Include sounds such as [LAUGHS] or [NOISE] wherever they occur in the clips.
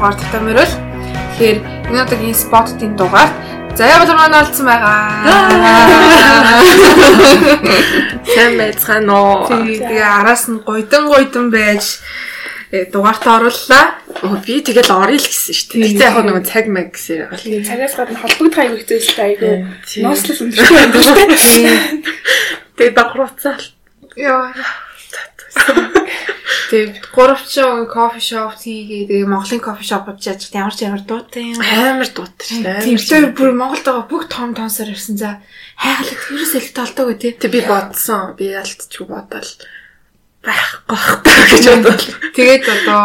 дугаар мөрөл. Тэгэхээр энэ удаагийн спотын дугаарт заяа бол маань олцсон байгаа. Сайн байцгаана уу? Тэгээ араас нь гойдон гойдон байж дугаартаа орууллаа. Оо би тэгэл орё л гэсэн шүү дээ. Гэтэ яг нэг цаг мэг гэсэн цагаас гадна холбогдох аягүй хэвчээстэй айгүй. Байна шүү дээ. Тэгээ дагруулцаал. Яа. Тэгээ гуравчин кофе шоп хийгээ тэгээ Монголын кофе шопод яаж ямар ч ямар дуутай юм. Амар дуутай шүү. Тэгэхээр бүр Монголд байгаа бүх том томсоор ирсэн за хайгалаа тэрээс л толдог тий. Тэг би бодсон. Би ялтчихгүй бодоол байхгүй байхгүй гэж бодвол. Тэгээд одоо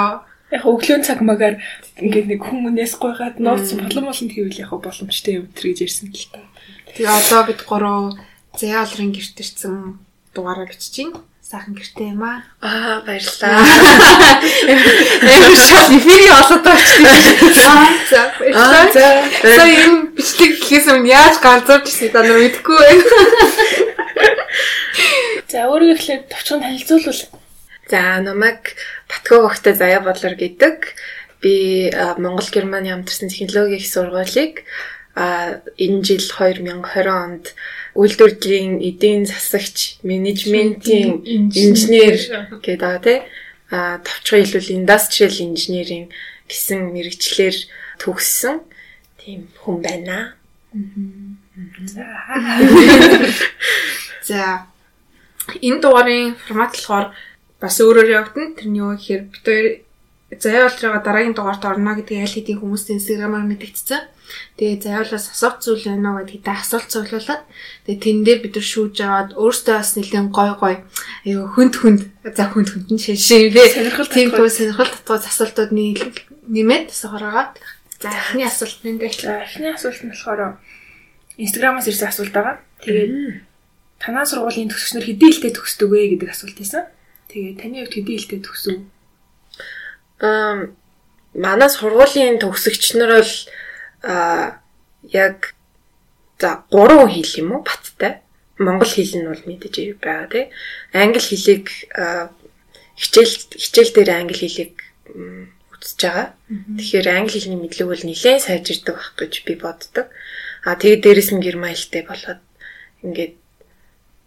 яг өглөө цаг магаар ингээд нэг хүмүүнээс гойгаад нууц болон болонд хийвэл яг боломжтой юм тэр гэж ярьсан л та. Тэгээ одоо бид гурав зэалрын гэрт ирсэн дугаараа бичиж байна. Сайхан гэртэй юм аа. Аа баярлалаа. Ямар шал эфирийн олоод очсон. Аа за. За энэ бичлэг гэхээс өмнө яаж ганцаарч ирсэн та нар мэдэхгүй байна. За өөрийгөө эхлээд товчхон танилцуулвал. За намайг Батгөө багтай Заяа Бодлор гэдэг. Би Монгол Германы хамтарсан технологийн их сургуулийг а энэ жил 2020 онд үйлдвэрлэлийн эдийн засагч, менежментийн инженер гэдэг аа тий. А товчхон хэлбэл industrial engineering гэсэн мэрэгчлэр төгссөн тийм хүн байна. За. Энэ дугаарын формат болохоор бас өөрөөр явагдана. Тэрний юу гэхээр бид хоёр заяа болроо дараагийн дугаарт орно гэдгийг аль хэдийн хүмүүсийн инстаграмаар мэдэгдсэн. Тэгээ заяалаас асуух зүйл байна уу гэдэгт асуулт цуглуулад тэгээ тэндээ бид нар шүүж аваад өөртөө бас нэлээд гой гой аюу хүнд хүнд за хүнд хүнд нь шишивлээ. Тийм туу сонирхол татгууз асуултууд нэмээд сохороод за эхний асуулт нь дээр эхний асуулт нь болохоор инстаграмаас ирсэн асуулт байгаа. Тэгээд танаа сургуулийн төгсөгчнөр хэдийн хэлтэй төгсдөг вэ гэдэг асуулт байсан. Тэгээд таны хувьд хэдийн хэлтэй төгсөв? Аа манай сургуулийн төгсөгч нар бол а яг за гурван хэл юм уу баттай. Монгол хэл нь бол мэдээж байгаа тий. Англи хэлийг хичээл хичээл дээр англи хэлийг үзэж байгаа. Тэгэхээр англи хэлний мэдлэг бол нэлээд сайжирдаг байх гэж би боддог. А тэгээд дээрэс нь герман хэлтэй болоод ингээд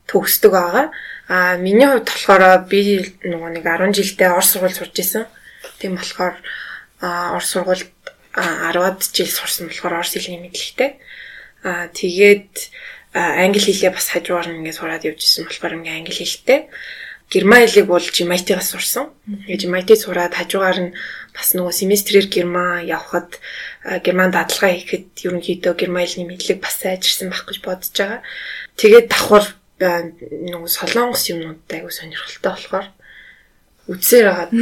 төгсдөг байгаа. А миний хувьд болохоор би нөгөө нэг 10 жилдээ Орос сургууль сурч исэн. Тийм болохоор Орос сургуульд 10-ад жил сурсан болохоор орос хэлний мэдлэгтэй. Аа тэгээд англи хэлээ бас хажуугаар нь ингээд сураад явж исэн болохоор ингээд англи хэлтэй. Герман хэлийг бол Жимайтигаас сурсан. Тэгээд Жимайтиг сураад хажуугаар нь бас нөгөө семестрээр Герман явхад Герман дадлага хийхэд ерөнхийдөө Герман хэлний мэдлэг бас сайжирсан байх гэж бодож байгаа. Тэгээд давхар нөгөө солонгос юмнууд айгу сонирхолтой болохоор үдсээр хагаад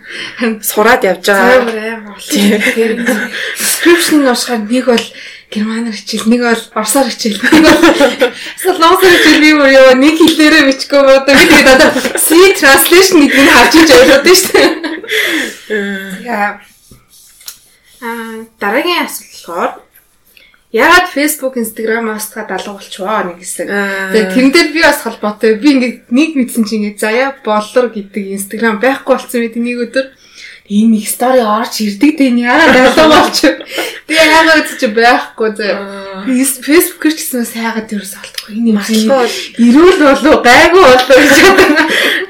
[LAUGHS] сураад явж байгаа. Description уушгаар нэг бол германаар хичээл, нэг бол орсоор хичээл, нэг бол солонгосоор хичээл би юу яа нэг хэлээрээ бичгүй одоо би тэгээд одоо C translation гэдэг нь харж иж ойлгоод байна шүү дээ. Яа. Аа дараагийн асуулт болохоор Ягаад Facebook, Instagram-аас та далуу болчихвоо нэг хэсэг. Тэгээ тэрэн дээр би бас холбоотой. Би ингээд нэг мэдсэн чинь ингээд заяа боллор гэдэг Instagram байхгүй болсон мэт нэг өдөр энэ нэг стори орж ирдэг дээ яагаад далуу болчих. Тэгээ яагаад гэж байхгүй зөө. Facebook-ээр ч гэсэн сайгаад ерөөс олдохгүй. Энэ юм ирүүл болов гайгүй болов гэж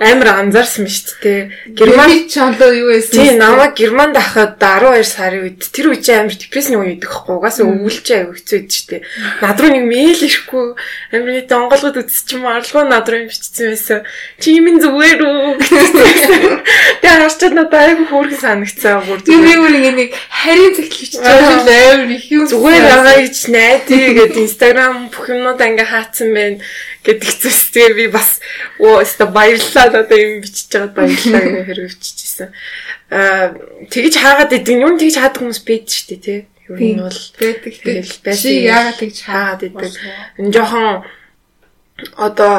амар анзаарсан биз дээ. Герман ч олоо юу байсан. Тийм намайг Германд ахад 12 сарын үед тэр үе чинь амар депрессны үе идэх хэвгүй. Угаасаа өвөлч аяг хэцүү байд ч дээ. Над руу нэг мэйл ирэхгүй амар нэг онголгод үзчих юм аралгүй над руу бичсэн байсан. Чи юм зүгээр үү? Тэгээ харчаад надад аяг хөөрхөн санагцсан бүр. Тийм би бүр нэг харийн цэгтлж байгаа амар их юм. Зүгээр байгаа гэж найдаа гэдэг Instagram бүх юмнуудаа ингээ хаацсан байна гэдэг зүйлс тэгээ би бас оо өстө баярлалаа одоо юм бичиж байгаа баярлалаа гэх хэрэг бичижсэн. Аа тэгж хаагаад идэг юм тэгж хаадаг хүмүүс байд шүү дээ тий. Юу нь бол байдаг тэгэл байсан. Яагаад тэгж хаагаад идэг. Энэ жоохон одоо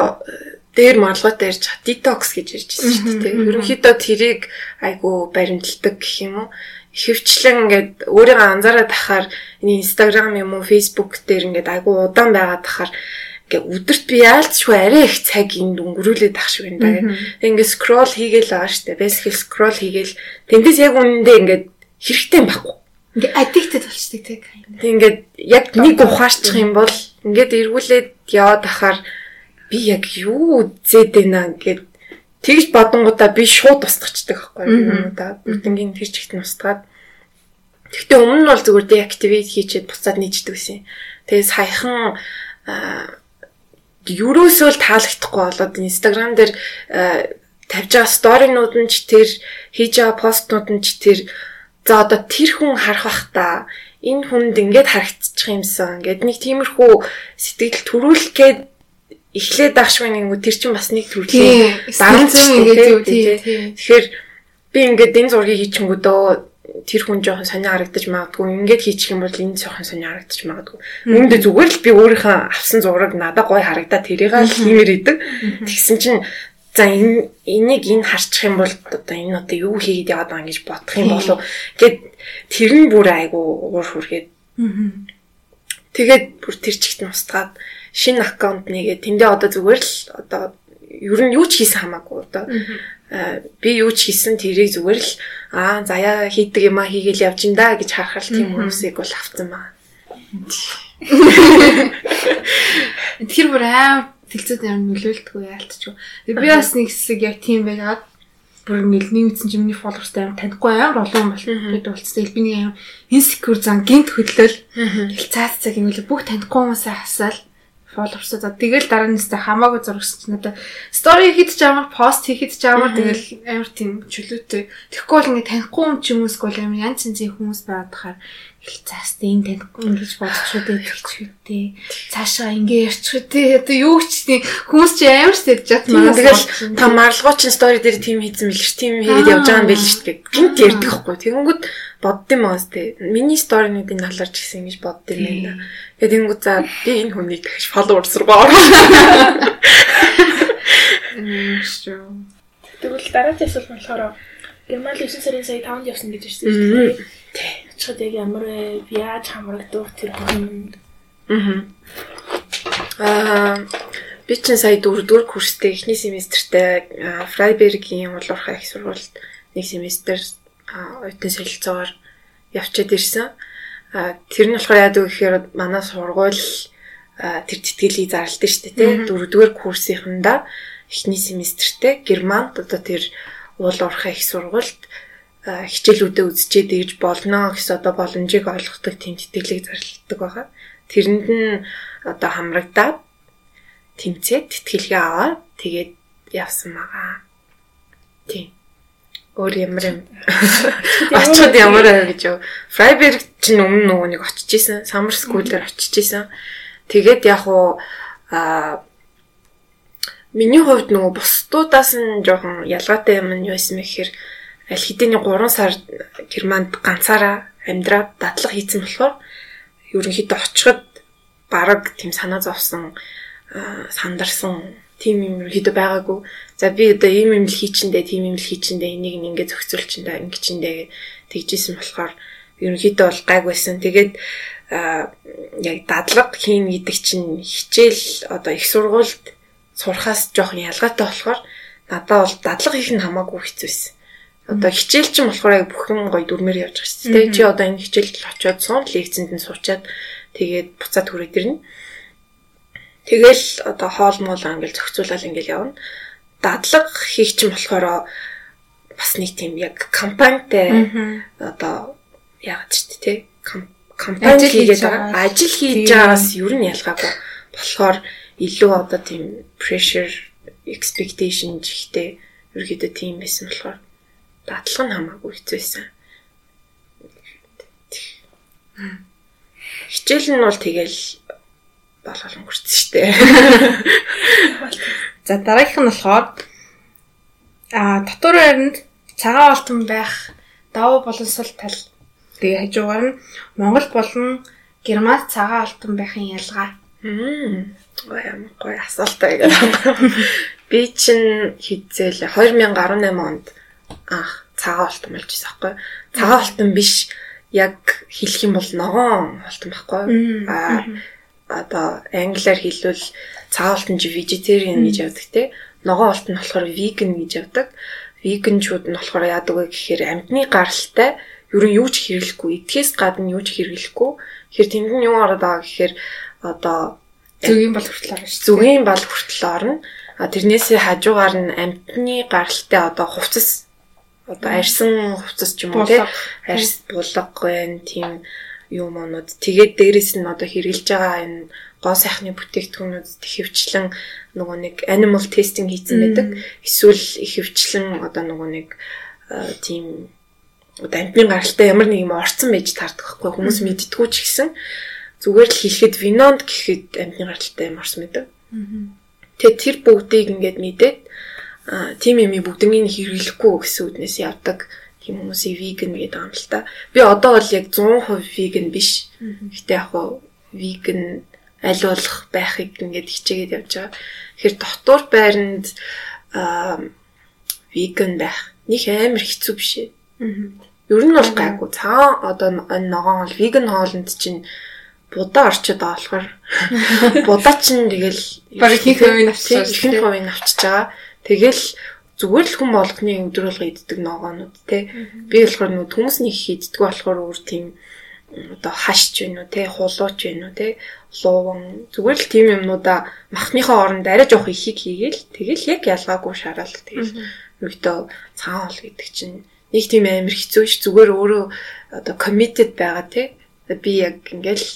дээр маргалгаатай ярьж detox гэж ярьж байсан шүү дээ. Ерөнхийдөө тэрийг айгу баримталдаг гэх юм уу? Хөвчлэн ингээд өөрийгөө анзаараад тахаар энэ Instagram юм уу Facebook дээр ингээд айгу удаан байгаад тахаар ингээ өдөрт би яалцгүй арай их цаг энд өнгөрүүлээд ах шиг байна даа. Ингээ скрол хийгээл байгаа штэ. Basically скрол хийгээл тэндээс яг үнэндээ ингээ хэрэгтэй байхгүй. Ингээ addicted болчтой тэг. Тэг ингээд яг нэг ухаарчих юм бол ингээд эргүүлээд яваад ахаар би яг юу үзээд байна гэд тэгж бодонгуудаа би шууд устгачдаг байхгүй юм да. Бүгднгийн тэр чигт нь устгаад. Гэхдээ өмнө нь бол зүгээр deactivate хийчихэд буцаад нийцдэг гэсэн. Тэгээс хаяхан ерөөсөө л таалагдахгүй болоод Instagram дээр тавьж байгаа сторинууд нь ч тэр хийж байгаа постнууд нь ч тэр за одоо тэр хүн харах бах та энэ хүнд ингээд харагдчих юмсан ингээд нэг тиймэрхүү сэтгэл төрүүлэх гээд эхлээд ахшгүй нэг тэр чинь бас нэг төрлийн дарамт ингээд юу тий. Тэгэхээр би ингээд энэ зургийг хийчихэнгүүдөө тэр хүн жоохон сони харагдаж магадгүй. Ингээд хийчих юм бол энэ жоохон сони харагдаж магадгүй. Үүндээ зүгээр л би өөрийнхөө авсан зураг надад гоё харагдаад тэрийг л хиймэр идэг. Тэгсэн чинь за энэ энийг энэ харчих юм бол одоо энэ одоо юу хийгээд яваад байгаа гэж бодох юм болов. Гэд тэр нь бүр айгу уур хүргээд. Тэгээд бүр тэр чигт нь устгаад шинэ аккаунт нэгээ тэндээ одоо зүгээр л одоо ер нь юу ч хийсэн хамаагүй одоо. Би юу ч хийсэн тэрийг зүгээр л аа заяа хийдэг юм а хийгээл явж ин да гэж харахад тийм хүмүүсийг бол авсан байна. Тэр бүр аим тэлцээд юм нөлөөлтгүй яалтчгүй. Би бас нэг хэсэг яг тийм байгаад бүр нэг нэмсэн чинь миний фолловерстай аим танихгүй амар олон болчиход болцсон. Би нэг аим инсекюр зан гинт хөдлөл цаад цаг юм л бүх танихгүй хүмүүсээ хасаал фолловерсоо. Тэгэл дараа нь өстэй хамаагүй зурагч чинь одоо стори хийх ч амар пост хийхэд ч амар тэгэл амар тийм чөлөөтэй. Тэгэхгүй бол ингээ танихгүй юм ч юм уусгүй амар янз янзын хүмүүс байгаад хахаар хилцаас энэ танихгүй ингэж бодчиход байдаг ч үгүй. Цаашаа ингээ ярьчих үгүй. Одоо юу ч тийм хүмүүс чи амар сэтгэж чад манай тэгэл та марлгоо чин стори дээр тим хийсэн мэл ш тим хийгээд явж байгаа юм байл ш гэх гинт ярьдаг хгүй. Тэгэнгүүт боддсон маас тэ. Миний сторинуудыг наларч гисэн гэж боддсон юм байна. Тэгээд ингэнгүү за би энэ хүнийг дахиж followers руу ороо. Тэгвэл дараагийн асуулт нь болохоор Герман 9 сарын сая 5-нд явсан гэж хэлсэн шүү дээ. Тий. Очиход яг ямар вэ? Яаж хамрагдав тэр хүн? Аа би чинь сая 4-р курстэй эхний семестртээ Фрайбергийн улуурхай их сургуульд нэг семестр оюутан солилцоогоор явчаад ирсэн. А тэр нь болохоор яадаг гэхээр манай сургууль тэр тэтгэлийг зарладаг шүү дээ тий. Дөрөвдүгээр курсынхандаа эхний семестртээ Германд одоо тэр уул уурхай их сургуульд хичээлүүдэд үзчихэд дэж болно гэсэн одоо боломжийг олгодог тийм тэтгэлийг зарладаг байгаа. Тэрэнд нь одоо хамрагдаад тэмцээд тэтгэлгээ аваад тэгээд явсан байгаа. Тийм өөр ямар юм очиод [LAUGHS] ямар аа гэж юу. Freiburg ч өмнө нөгөө нэг очиж исэн, Summer School-ээр очиж исэн. Тэгээд яг уу а миний хувьд нөгөө бусдуудаас нь жоохон ялгаатай юм нь юу юм гэхээр аль хэдийн 3 сар Германд ганцаараа амьдраад дадлага хийцэн болохоор ерөнхийдөө очиход бараг тийм санаа зовсон сандарсан тийм юм ерөөдөө байгаагүй. За би одоо ийм юм л хийчиндээ, тийм юм л хийчиндээ энийг ингээ зохицуулчиндээ, ингэчиндээ тэгжсэн болохоор ерөнхийдөө бол гайг байсан. Тэгээд яг дадлага хийн гэдэг чинь хичээл одоо их сургуульд сурахаас жоохон ялгаатай болохоор надад бол дадлага хийх нь хамаагүй хэцүү байсан. Одоо хичээл чинь болохоор яг бүх юм гоё дүрмээр явж байгаа шүү дээ. Чи одоо энэ хичээлд очиод суун лекцэнд нь суучаад тэгээд буцаад хүрээд ирнэ. Тэгэл одоо хоол моол ангил зохицуулаад ингээл явна. Дадлаг хийх чинь болохоор бас нэг тийм яг компанитай одоо яагаад ч тий компани хийгээд байгаа. Ажил хийж байгаас ер нь ялгаагүй. болохоор илүү одоо тийм pressure expectation ихтэй ерөөдөө тийм байсан болохоор дадлага нь хамаагүй хэцүү байсан. Хичээл нь бол тэгэл болгол өнгөрсөн шүү дээ. За дараагийнх нь болохоор а дотор байранд цагаан алтан байх давуу болонсол тал. Тэгээ хажуугаар нь Монгол болон Германд цагаан алтан байхын ялгаа. Мм. Гоё асуултаа. Би чинь хизээл 2018 онд анх цагаан алтан болж байсан байхгүй. Цагаан алтан биш яг хэлэх юм бол ногоон алтан байхгүй. Аа одоо англиар хэлвэл цагаан алтан чи vegetarian гэж явдаг те. Ногоон алтан болохоор vegan гэж явдаг. Veganчууд нь болохоор яадаг вэ гэхээр амьтны гаралтай ер нь юу ч хэрэглэхгүй. Идэхээс гадна юу ч хэрэглэхгүй. Тэгэхээр тэнд нь юу ороод байгаа гэхээр одоо Зүгийн бол хүртэл орно шүү. зүгийн бал хүртэл орно. А тэрнээсээ хажуугаар нь амтны гаралтай одоо хувцас одоо арьсан хувцас ч юм уу тий арьс булга байна тийм юм онод. Тэгээд дээрэс нь одоо хэрэгжилж байгаа энэ гоо сайхны бүтээгдэхүүнүүд ихэвчлэн нөгөө нэг animal testing хийсэн байдаг. Эсвэл ихэвчлэн одоо нөгөө нэг а, тийм одоо амтны гаралтай ямар нэг юм орцсон байж таардаг байхгүй хүмүүс мэддгүү ч гэсэн зүгээр л хэлэхэд винонд гэхэд амтны гаралтай юм орсон байдаг. Тэгээд тэр бүгдийг ингээд мэдээд тийм юм бүгднийг хэрэглэхгүй гэсэн үднээс явдаг тийм хүмүүсийг веган гэдэг юм л та. Би одоо бол яг 100% веган биш. Гэтэ яг хуу веган аль болох байхыг ингээд хичээгээд явж байгаа. Тэгэхээр дотор байранд аа веган байх них амар хэцүү биш ээ. Ер нь бол гайгүй. Цаа одоо ногоон бол веган хоолнд чинь будаа орчод байгаа болохоор [LAUGHS] будаа чинь тэгэл Бараг ихэнх хувийг авчиж байгаа дээ. хувийг авчиж байгаа. Тэгэл зүгээр л хүн болгоны өдөр болго иддэг ногоонууд те. Би болохоор нүү хүмүүсний их иддэг болохоор өөр тийм одоо хашч байна уу те хулууч байна уу те лууван. Зүгээр л тийм юмнуудаа махныхаа оронд арай жоох ихийг хийгээл тэгэл яг ялгаагүй шараал тэгэл өөртөө цагаан хол гэдэг чинь нэг тийм амар хэцүү ш зүгээр өөрөө одоо committed байгаа те. Би яг ингээл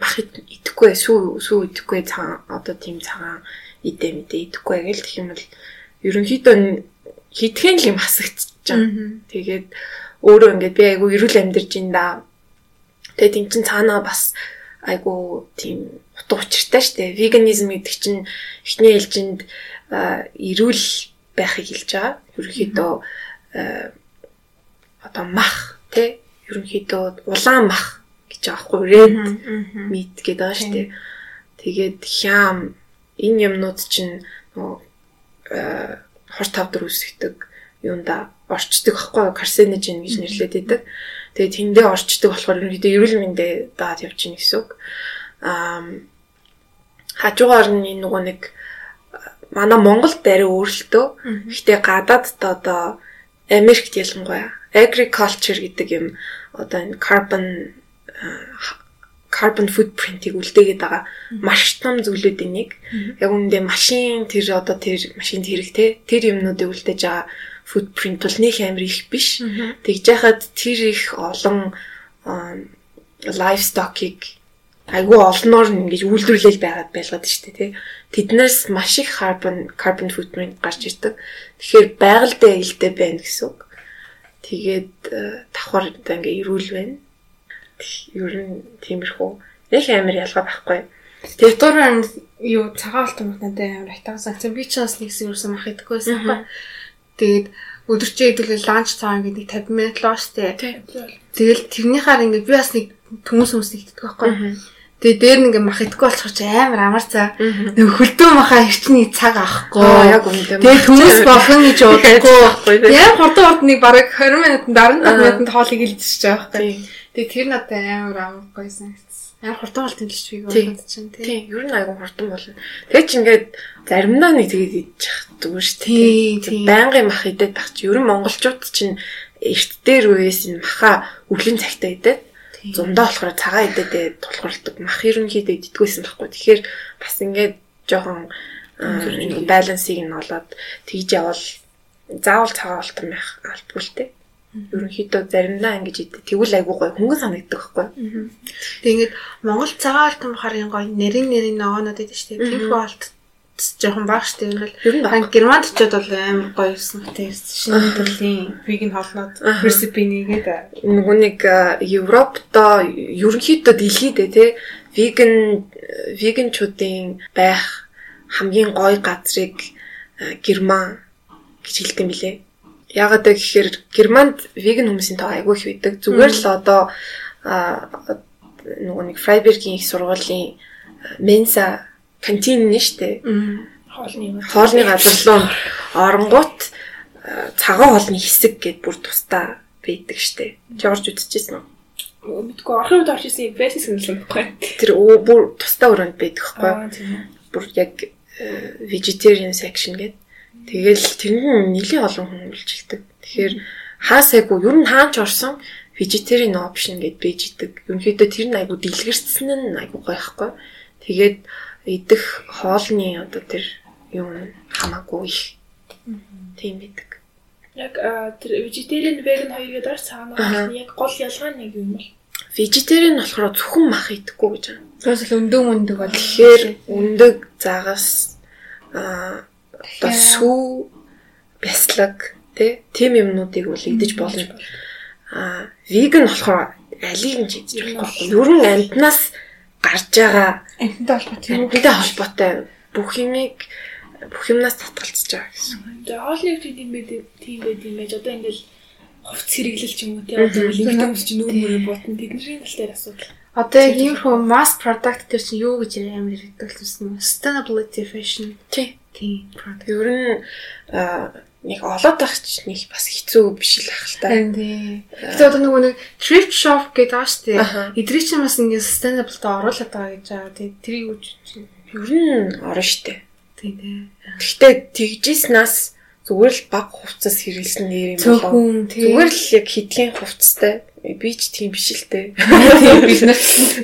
мах ид- идэхгүй сүү сүү идэхгүй цагаан одоо тийм цагаан идэ мэдээ идэхгүй гэл гэх юм бол ерөнхийдөө хитгэн л юм хасагдчихж байгаа. Тэгээд өөрөө ингээд би айгу эрүүл амьдарч ин да. Тэгээд тийм чин цаанаа бас айгу тийм утга учиртай штэ. Веганизм гэдэг чинь эхний ээлжинд эрүүл байхыг хэлж байгаа. Ерөнхийдөө одоо мах тий ерөнхийдөө улаан мах гэж байгаа хгүй red meat гэдэг байгаа штэ. Тэгээд хям энэ юмнууд чинь нөгөө э, хор тавдар үүсгдэг юунда орчдөг байхгүй карсиноген гэж нэрлэдэг байдаг. Тэгээд тэндээ орчдөг болохоор ерөнхийдөө эрүүл мэндэ даад явж гин гэсэн үг. Аа хажуугаар нь энэ нөгөө нэг манай Монголд арай өөрлөлтөө. Гэхдээ гадаадд одоо Америкт ялангуяа agriculture гэдэг юм одоо энэ carbon а, carbon footprint-ийг үлдээгээд байгаа маш том зүйлүүдийн нэг. Яг үүндээ машин тэр одоо тэр машинд хэрэг те тэр юмнуудыг үлдээж байгаа footprint бол нэг амар их биш. Тэгж яхад тэр их олон livestock-ыг айгүй олноор ингэж үйлдвэрлэл байгаад байлгаад штэ тий. Тэднээс маш их carbon carbon footprint гарч ирдэг. Тэгэхээр байгальтай ээлтэй байна гэсэн үг. Тэгээд э, давхар ингээ эрүүл байна. Ер нь тиймэрхүү. Нэг амар ялгаа байхгүй. Тэрдгээр нь юу цагаан алт надад амар хайтагсан санагдсан. Би ч бас нэгсэн юусан мах идэхгүй байсан байхгүй. Тэгээд өдөрчөө идэвэл ланч цагаан гэдэг 50 минут лоо штэ. Тэгэл тэрнийхаар ингээ би бас нэг хүмүүс хүмүүс нэгтгэдэг байхгүй. Тэгээ дээр ингээ мах идэхгүй болохоор ч амар амар цаа. Нэг хөлдөө махаа ирчний цаг авахгүй. Яг үнэндээ. Тэгээ хүмүүс болгон гэж [LAUGHS] удахгүй. Байхгүй. Яа хурдан хурд нэг бараг 20 минутанд 15 минутанд хоолыг илжиж байгаа байхгүй. Тэгээ тэр надад амар амар гоё санагдсан. Амар хурдан тэмдэглэж бий Тийм. болоод чинь тий. Тийм, ер нь айгүй хурдан болно. Тэгээ ч ингээд заримдаа нэг тэгээд идчих зүгээр Тийм, тийм. Байнгын мах идээд байх чи ер нь монголчууд чинь эрт дээр үеэс энэ маха өглөө цагтаа идээд зундаа болохоор цагаан идээд тулгуурладаг мах ерөнхийдөө иддэггүйсэн байхгүй. Тэгэхээр бас ингээд жоохон балансыг нь олоод тэгж явал заавал цагаан алтан байх албагүй л те. Ерөнхийдөө заримдаа ингэж идэ. Тэгвэл айгүй гоё хөнгөн санагддаг байхгүй. Тэгээ ингээд Монгол цагаан алтан бахарын гоё нэрийн нэрийн ногоонод байдаг шүү дээ. Тэрхүү алт жоохон баг дээ. Энэ бол. Хан Германд очиод бол амар гоё юусан гэдэг шинэ төрлийн веган хоолнууд рецепи нэгээд нөгөө нэг а, Европдо ерөнхийдөө дэлхийдээ те веган веганчуудын байх хамгийн гоё газрыг Герман гэж хэлдэг юм билэ. Яагаад вэ гэхээр Германд веган хүмүүсийн тоо айгүй их байдаг. Зүгээр л одоо нөгөө нэг Фрайбергийн их сургуулийн Менса кантин нь штэ хоолны хоолны газар руу оронгууд цагаан хоолны хэсэг гэд бүр тусдаа байдаг штэ. Жорж үтчихсэн үү? мэдгүй орхын үед орж исэн гэсэн юм байна. Тэр бүр тусдаа өрөөнд байдаг хгүй. Аа тийм үү. Бүр яг vegetarian section гэд. Тэгэл тэр нь нэлийн олон хүн үйлчилдэг. Тэгэхээр хаа сайгүй ер нь хаач орсон vegetarian option гэд бэж идэг. Ерөнхийдөө тэр нь айгу дэлгэрсэн нь айгу гойхгүй. Тэгээд идэх хоолны одоо тэр юм хамаагүй их. Тийм бидэг. Яг тэр vegetarian vegan хоёрыг дараа цаана яг гол ялгаа нь яг юм бол. Vegetarian болохоор зөвхөн мах идэхгүй гэж байна. Тэрс л өндөг өндөг бол Тэгэхээр өндөг загас а одоо сүү бяслаг тий тийм юмнуудыг бол идэж болно. А веган болохоор алийг нь идэж болохгүй. Ер нь амтнаас гарч байгаа амттай холбоотой юм. амттай холбоотой бүх юмыг бүх юмнаас татгалзаж байгаа гэсэн. Тэгээ хоолны өвчт юм байд тийм байд юм байж одоо ингээл хувц хэрэглэл ч юм уу тий одоо хүмүүс чинь нүүр мөрөө бутан тэдний тал дээр асуудал. Одоо яг ийм хөө mass product дээр чинь юу гэж амар хэрэгдэг юм? Sustainability fashion. Тий. Тийм. Ер нь нэг олоод байх ч нэг бас хэцүү биш л ах л та. Харин тий. Гэтэ одоо нөгөө нэг thrift shop гэдэг Аха. дээ. Эдрийг чинь бас ингээд sustainable та оруулаад байгаа гэж байгаа. Тий. Тэрийг үуч чинь. Ер нь орно штэ. Тий тий. Гэхдээ тэгжснаас зүгээр л баг хувцас хэрэглэсэн нэр юм болоо. Тий. Зүгээр л яг хитгэн хувцастай. Би ч тийм биш л те. [LAUGHS] тийм бизнес.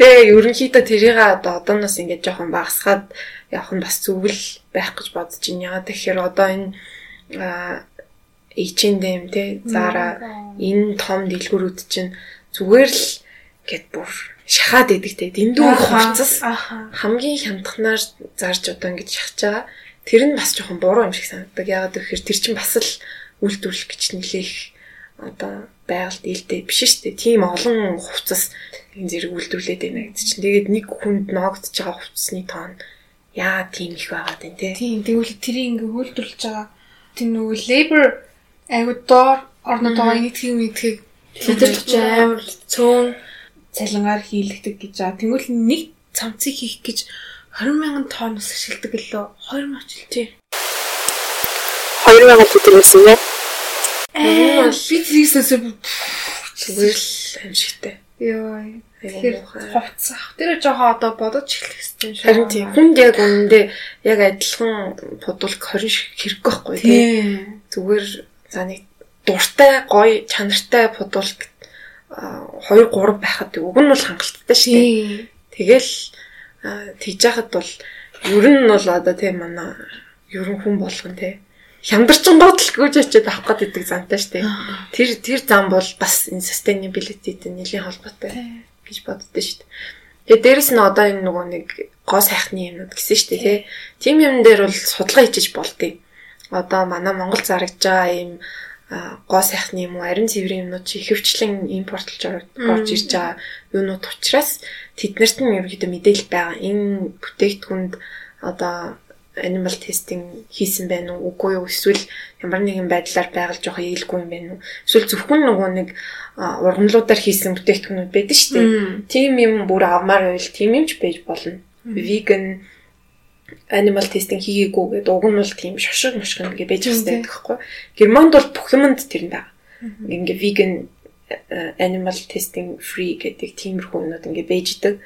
Гэтэ ерөнхийдөө тэрийг одоо одооноос ингээд жоохон багасгаад явах нь бас зүгэл байх гэж бодож байна. Ягаад тэгэхээр одоо энэ H&M те Zara энэ том дэлгүүрүүд чинь зүгээр л гэт бүр шахаад идэг те дэндүү хувцас хамгийн хямдханаар зарж одоо ингэж шахаж байгаа. Тэр нь бас жоохон буруу юм шиг санагддаг. Ягаад гэхээр тэр чинь бас л үйлдвэрлэх гэж нэлээх одоо байгальд илдээ биш шүү дээ. Тийм олон хувцас зэрэг үйлдвэрлээд байна гэдэг чинь. Тэгээд нэг хүнд ноогдож байгаа хувцасны тоон яа тийм их байгаад байна те. Тийм. Тэгвэл тэрийг ингээд хөлдүүлж байгаа. Тийм нөгөө labor айгуу доор орнод байгаа нийтгийн мэдхийг мэдэрч амар цөөн цалингаар хийлэгдэг гэж байгаа. Тэгвэл нэг цамцыг хийх гэж 20 мянган тонноос ашигладаг гэлөө 20 мач л тий. 2000 литр байсан нэ. Аа би тэрийг сонсоо Зүгээр л амжигтай. Ёо. Тэгэхээр хувцах. Тэр жоохон одоо бодож эхлэх хэрэгтэй юм шиг. харин тийм хүнд яг үнэндээ яг адилхан бодвол 20 шиг хэрэггүй байхгүй тий. Тийм. зүгээр за нэг дуртай гоё чанартай бодвол 2 3 байхад уг нь бол хангалттай шүү дээ. Тийм. Тэгэл тэгж яхад бол ер нь бол одоо тийм манай ер нь хүн болгон тий хямдарчин бодол гүйж очиод авах гэдэг зантай шүү дээ. Тэр тэр зам бол бас энэ sustainability-тэй нэлийн холбоотой гэж боддоо шүү дээ. Тэгээ дээрэс нь одоо энэ нөгөө нэг гоо сайхны юмнууд гэсэн шүү дээ тий. Тим юм дээр бол судалгаа хийчих болдгийг. Одоо манай Монгол зарагдж байгаа а, гоо сайхны юм уу ариун цэврийн юмнууд чи ихэвчлэн импортлж орж ирж байгаа юунууд учраас тэднэрт нь ерөнхийдөө мэдээлэл байгаа. Энэ бүтээгдэхүүнд одоо animal testing хийсэн байх уу үгүй юу эсвэл ямар нэгэн байдлаар байгаль жоох ээлгүй юм байна уу эсвэл зөвхөн нөгөө нэг ургамлуудаар хийсэн бүтээгдэхүүнүүд байдаг шүү дээ. Тим юм бүр авмаар байвал тим юмч байж болно. Vegan animal testing хийгээгүй гэдэг уг нь бол тийм шошиг мошгон гэж байж хэвчтэй байдаг хгүй. Германд бол бүх юмд тэр нь байгаа. Ингээ vegan animal testing free гэдэг тиймэрхүү юмнууд ингээ байж идэг.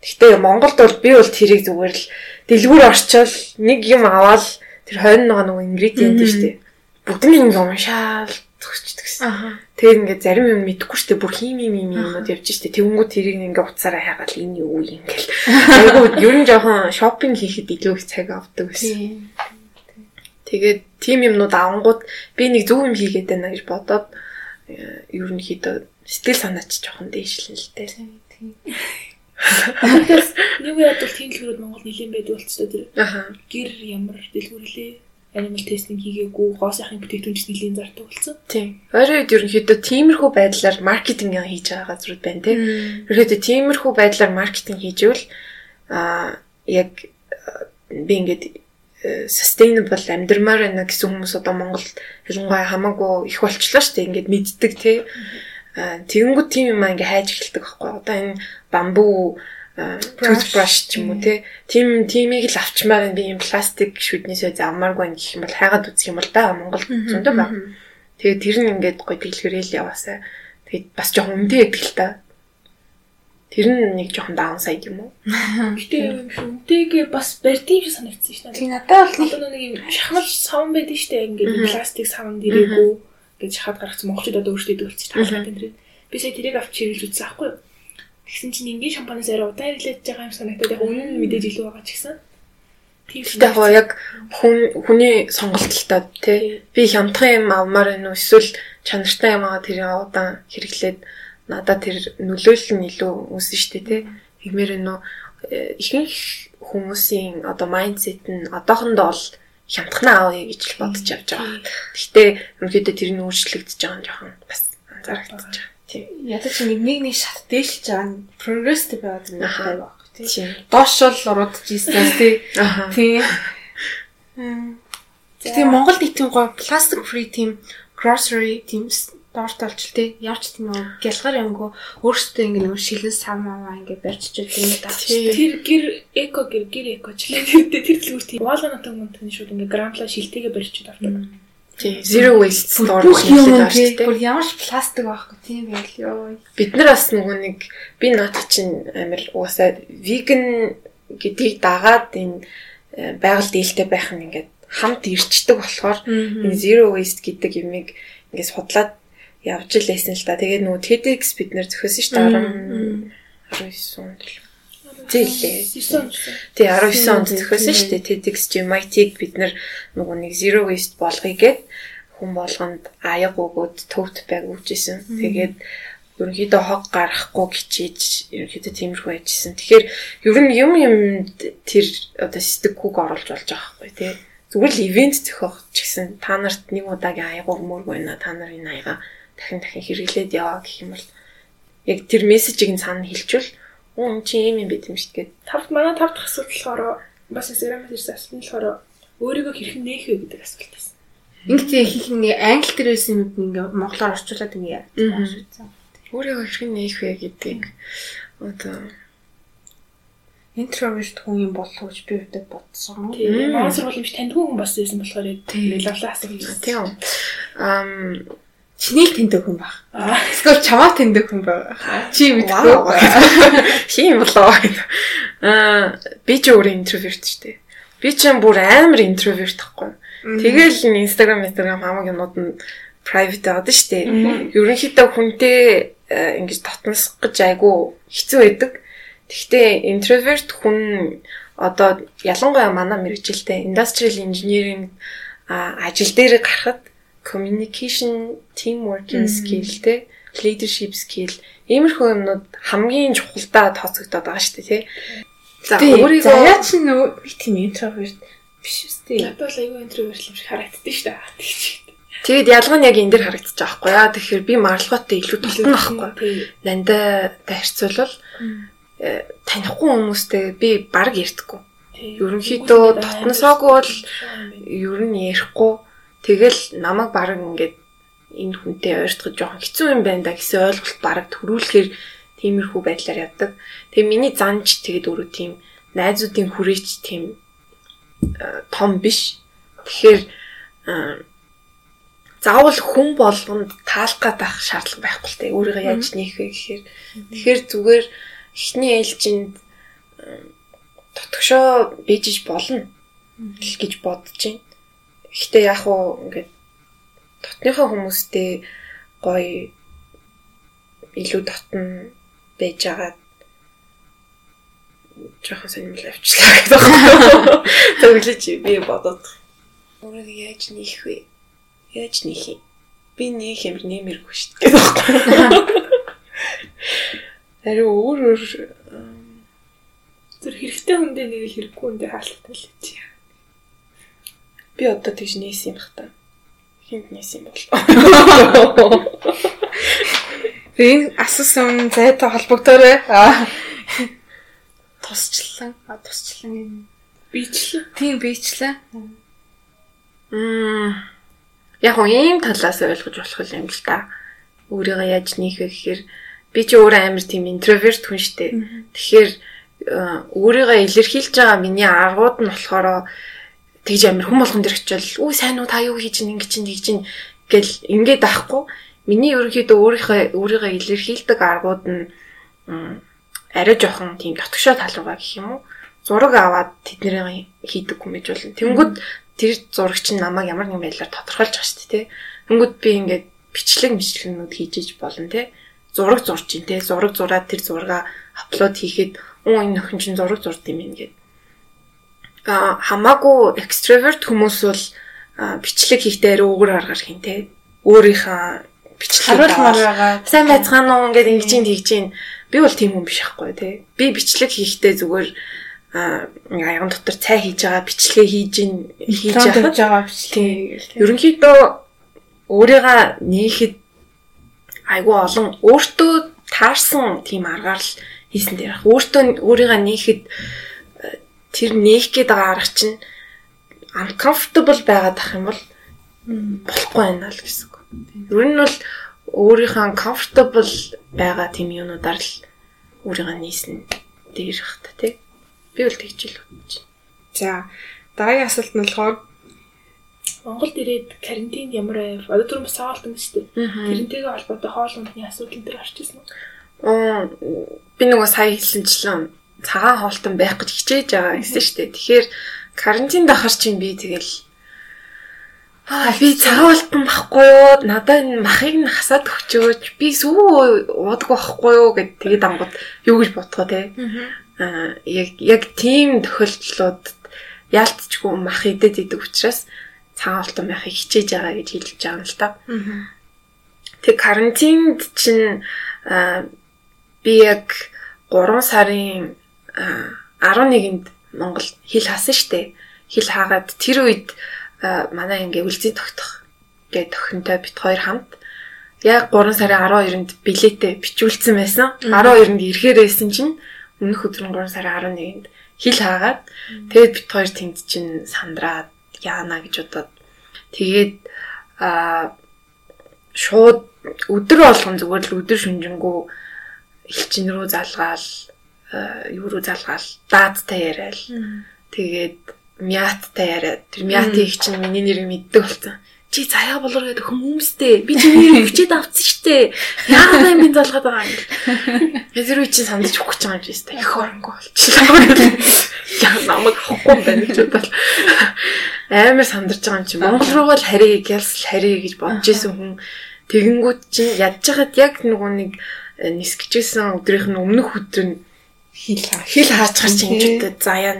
Гэхдээ Монголд бол би бол тэрийг зүгээр л дэлгүүр орчвол нэг юм аваад тэр хойно байгаа нөгөө ingredient шүү дээ. Бүгднийг ингээ уншаал төгсчдөг гэсэн. Тэгээд ингээ зарим юм мэдэхгүй шүү дээ. Бүр хим хим хим юмнууд явж шүү дээ. Тэнгүүд тэрийг ингээ уцаараа хайгаал энэ юу юм ингээл. Айгуу ер нь жоохон шопинг хийхэд илүү их цаг авдаг гэсэн. Тийм. Тэгээд тим юмнууд авангууд би нэг зөв юм хийгээд байна гэж бодоод э, ерөнхийдөө сэтгэл санаач жоохон дээшлэн л дээ. Тийм. Тэгээс [LAUGHS] нэг үед бол тийм дэлгүүрүүд Монгол нэлийн байдаг болцоо тэр Аха. гэр ямар дэлгүүрлээ animal testing хийгээгүй гоо сайхны бүтээгдэхүүн ч нэлийн зардаг болсон. Тийм. Ойрын үед ерөнхийдөө тиймэрхүү байдлаар маркетинг хийж байгаа газрууд байна тийм. Ерөнхийдөө тиймэрхүү байдлаар маркетинг хийжвэл аа яг би ингээд э, sustainable амьдрмаар байна гэсэн хүмүүс одоо Монголд ялангуяа хамаагүй их болчлоо шүү дээ. Ингээд мэддэг тий. Аа тэгэнгүүт тийм юм аа ингээд хайж эхэлдэг байхгүй. Одоо энэ бамбуу а, toothbrush ч юм уу тий. Тийм тиймийг л авчмаар би юм пластик шүднээсээ завмааргүй гэх юм бол хайгаад үзэх юм бол байгаа Монгол зөндөө байна. Тэгээд тэр нь ингээд гоё дэлгэрэл яваасаа. Тэгээд бас жоохон үнэтэй байдаг л та. Тэр нь нэг жоохон даунсайд юм уу? [LAUGHS] Гэтэ. Үнтэйгээ бас юм шиг санагдсан шүү дээ. Тийм надад бол нэг Одоо нэг юм шахмал савн байдаг шүү дээ. Ингээд пластик савн дэрээгүй гэж хаад гаргасан монголчууд одоо өөрсдөө идэг болчих таалгаа тэндрээ. Би сая тэрийг авч хэрэглэж үзсэн аахгүй юу? Тэгсэн чинь энгийн шампанаас арай удаан хэрэглэж байгаа юм санагдаад яг үнэн мэдээж илүү байгаа ч гэсэн. Тэгтээ яг яг хүн хүний сонголтолтой тий. Би хямдхан юм авмаар байна уу эсвэл чанартай юм аа тэр удаан хэрэглээд надад тэр нөлөөлөл нь илүү үүснэ шүү дээ тий. Тэгмээр нь ихэнх хүмүүсийн одоо майндсет нь одоохондоо бол хямдхнаа авъя гэж л бодож явж байгаа. Гэхдээ ерөнхийдөө тэр нь өөрчлөгдөж байгаа юм жоохон бас анзаарагдаж байгаа. Тийм. Ядаж нэг нэг нэг шат дээлж байгаа нь прогрессив байгаад байна байхгүй тийм. Доош бол уруудж ийсэн тий. Тийм. Тийм Монгол нийт тийм гоо пластик free тийм grocery тийм доорт олч тий. Явч тийм нэг гялгар янгу өөрөөсөө ингэ нэг шилэн сав маа ингэ барьчиж тийм даа. Тэр гэр эко гэр гэр экочлээ. Тэр тэр төлөв тийм. Walnut мөнтний шууд ингэ грампла шилтэйгээ барьчиж авдаг. Тий, zero waste store бүх юм тий. Бүр ямар ч пластик байхгүй тийм байл ёо. Бид нар бас нөгөө нэг би наадах чинь амар уусаа веган гэдгийг дагаад энэ э, байгаль дийлтэй байх нь ингээд хамт ирчдэг болохоор энэ zero waste гэдэг юмыг ингээд судлаад явж л байсан л та. Тэгээд нөгөө TEDx бид нэр зөхиөсөн шүү дээ 19 онд л. Зээлээ. 9 онд. Тий 19 онд зөхиөсөн шүү дээ TEDx MIT-г бид нөгөө нэг zero waste болгоё гэд хүн болгонд аяг өгөөд төвт байг өгчээсэн. Тэгээд ерөнхийдөө хог гарахгүй гिचээж ерөнхийдөө тиймэрхүү ажилласан. Тэгэхээр ер нь юм юм тэр одоо стикгүүг оруулж болж байгаа байхгүй тий. Зүгээр л ивент зөхөх ч гэсэн та нарт нэг удаагийн аяг өгмөргүй байна. Та нар энэ аяга дахин дахин хэрэглээд яваа гэх юм бол яг тэр мессежийг нь цаана хэлчихвэл уу чи юм юм байт юм шүү дээ. Тавд манай тавд асуулт болохоор бас Instagram-аас ирсэн асуулт нь болохоор өөрийгөө хэрхэн нээх вэ гэдэг асуулт байсан. Ингээд их нэг англи байсан юм ингээ монголоор орчуулад ингээ яасан. Өөрийгөө хэрхэн нээх вэ гэдгийг одоо интроверт хүн юм болов уу гэж би өвдөд бодсон. Тийм. Манай сургуулийн биш таньдгүй хүн бас байсан болохоор лавлаа асуулт. Тийм. Ам чиний тэндэг хүн баг. Эсвэл чамаа тэндэг хүн баг. Чи мэдгүй. [LAUGHS] Хин болоо. Аа би ч өөрөө интроверт шүү дээ. Би ч юм бүр амар интроверт ахгүй. Тэгэл Instagram, Instagram хамаг юмуд нь private байдаг шүү дээ. Ерөнхийдөө хүнтэй э, ингэж дотносох гэж айгүй хэцүү байдаг. Гэхдээ introvert хүн одоо ялангуяа манай мэрэгжилтэй industrial engineering ажил дээр гарахад communication, teamworking skill те leadership skill иймэрхүү юмнууд хамгийн чухалдаа тооцогдоод байгаа шүү дээ тий. За өөрийгөө заяа чи нөө би тийм introvert биш үстэй. Надад л аюу introvert юм шиг харагддаг шүү дээ. Тэгэд ялгаа нь яг энэ дэр харагдчих жоохгүй яа. Тэгэхээр би марлагаатай илүү тултна байхгүй. Нандаа харьцуулбал э, танихгүй хүмүүстэй би баг ярьдаггүй. Ерөнхийдөө дотносоогүй бол ер нь ярихгүй Тэгэл намайг баг ингээд энэ хүнтэй ойртоход жоохон хэцүү юм байна да гэсэн ойлголт баг төрүүлэхээр тиймэрхүү байдлаар явдаг. Тэгээ миний занч тэгэд өөрөө тийм найзуудын хүрээч тийм э, том биш. Тэгэхээр э, заавал хүн болгонд таалах гадах шаардлага байхгүй л те өөрийгөө яаж нээх вэ гэхээр тэгэхээр зүгээр эхний ээлжинд дотгошоо бийжиж болно гэж бодож байна. Гэхдээ яг уу ингээд дотныхоо хүмүүстэй гоё илүү дотн байж байгаа жоохон сонирмол авчлаа гэдэг байна. Тэгэлж би бодоод өөрийгөө яаж нээх вэ? Яаж нээх юм? Би нээх юм нэмэргүй шүү дээ гэдэг байна. Ари өөр өөр зүр хэрэгтэй хүндээ нэг хэрэггүй хүндээ хаалттай л чи. Би одоо тэгж нээсэн юм хата. Хинт нээсэн бол. Энэ асуусан зайтай холбогдоорой. Тусчлан, а тусчлан бичлээ. Тийм бичлээ. Мм. Яг нь ийм талаас ойлгож болох юм л та. Өөрийгөө яаж нээх вэ гэхээр би ч өөрөө амар тийм интроверт хүн штэ. Тэгэхээр өөрийгөө илэрхийлж байгаа миний аргууд нь болохоор тэгж амир хүм болгон дээр очивол үу сайн уу та юу хийж ин ингэ чинь тэгж ин гэл ингээд байхгүй миний ерөнхийдөө өөрийнхөө өөрийгөө илэрхийлдэг аргууд нь арай жоохон тийм дотгошоо тал руугаа гэх юм уу зураг аваад тэднэрийн хийдэг юм гэж болно. Тэнгүүд тэр зурагч нь намайг ямар нэгэн байдлаар тодорхойлж байгаа шүү дээ. Тэнгүүд би ингээд бичлэг бичлэгнүүд хийж иж болно те. Зураг зурж ин те. Зураг зураад тэр зургаа аплод хийхэд оо энэ охин чинь зураг зурд юм ин гэд. А хамаагүй extrovert хүмүүс бол бичлэг хийхдээ өгөр аргаар хийн те. Өөрийнхөө бичлэг харуулмаар байгаа. Сайн байцгаана уу ингээд ингэж тэгж ийн. Би бол тийм хүн биш ахгүй те. Би бичлэг хийхдээ зүгээр а яган дотор цай хийж байгаа бичлэгээ хийж ин хийж байгаа бичлэг. Ерөнхийдөө өөрийгөө нээхэд айгүй олон өөртөө таарсан тийм аргаар л хийсэн дээр. Өөртөө өөрийгөө нээхэд тэр нээх гээд байгаа арга чинь uncomfortable байгаад ах юм бол болохгүй байна л гэсэн үг. Ер нь бол өөрийнхөө comfortable байгаа тийм юмудаар л өөрийгөө нээсэн дээр хат тий. Би бол тэгж л бодож байна. За дараагийн асуулт нь болохоор Монголд ирээд карантин ямар байв? Одоо түрүү бас саалтан шүү дээ. Тэрнтэйгээ холбоотой хоол ундны асуудал дээр гарч ирсэн үү? Аа би нөгөө сая хэлсэнчлэн цагаан хоолтон байх гэж хичээж байгаа гэсэн шүү дээ. Тэгэхээр карантинд ахар чинь би тэгэл Аа би цагаан хоолтон байхгүй юу? Надад энэ махыг нь хасаад өгчөөч. Би сүү уудаг байхгүй юу гэд тэгээд ангууд юу гэж бодгоо те. Аа яг яг тийм тохиолдлууд яалтчгүй мах идэд идэг учраас цагаан хоолтон байхыг хичээж байгаа гэж хэлж байгаа юм л та. Тэг карантинд чинь би яг 3 сарын 11-нд Монгол хил хаасан штэ. Хил хаагаад тэр үед манай ингээ үлзий тогтох гэдэг тохинтой бит хоёр хамт. Яг 3 сарын 12-нд билетээ бичүүлсэн байсан. 12-нд ирэхээр байсан чинь өмнөх өдөр нь 3 сарын 11-нд хил хаагаад. Тэгээд бит хоёр тэнд чинь сандраад яана гэж бодоод тэгээд а шууд өдөр болгон зүгээр л өдөр шүнжэнгүү элчин рүү залгаал юу руу залгаал? Даадтай яриад. Тэгээд мяттай яриад. Тэр мятын их чинь миний нэрийг мэддэг болсон. Чи заяа болор гэдэг хүмүүстэй. Би [LAUGHS] чиний хүчээд авцсан штэ яагаад юм би залгаад байгаа юм? [LAUGHS] Тэр үе чи сандж өгөх гэж байгаа юм чи их хоронгүй болчихлоо [LAUGHS] яа намайг авахгүй байна гэж бодол амар сандарч байгаа юм чи. Монгол руу бол харийг ялс харий гэж бодож исэн хүн. Тэгэнгүүт чинь ядж хаад яг нөгөө нэг нисгчээсэн өдрийнх нь өмнөх өдөр нь хил хил чинь ч заяа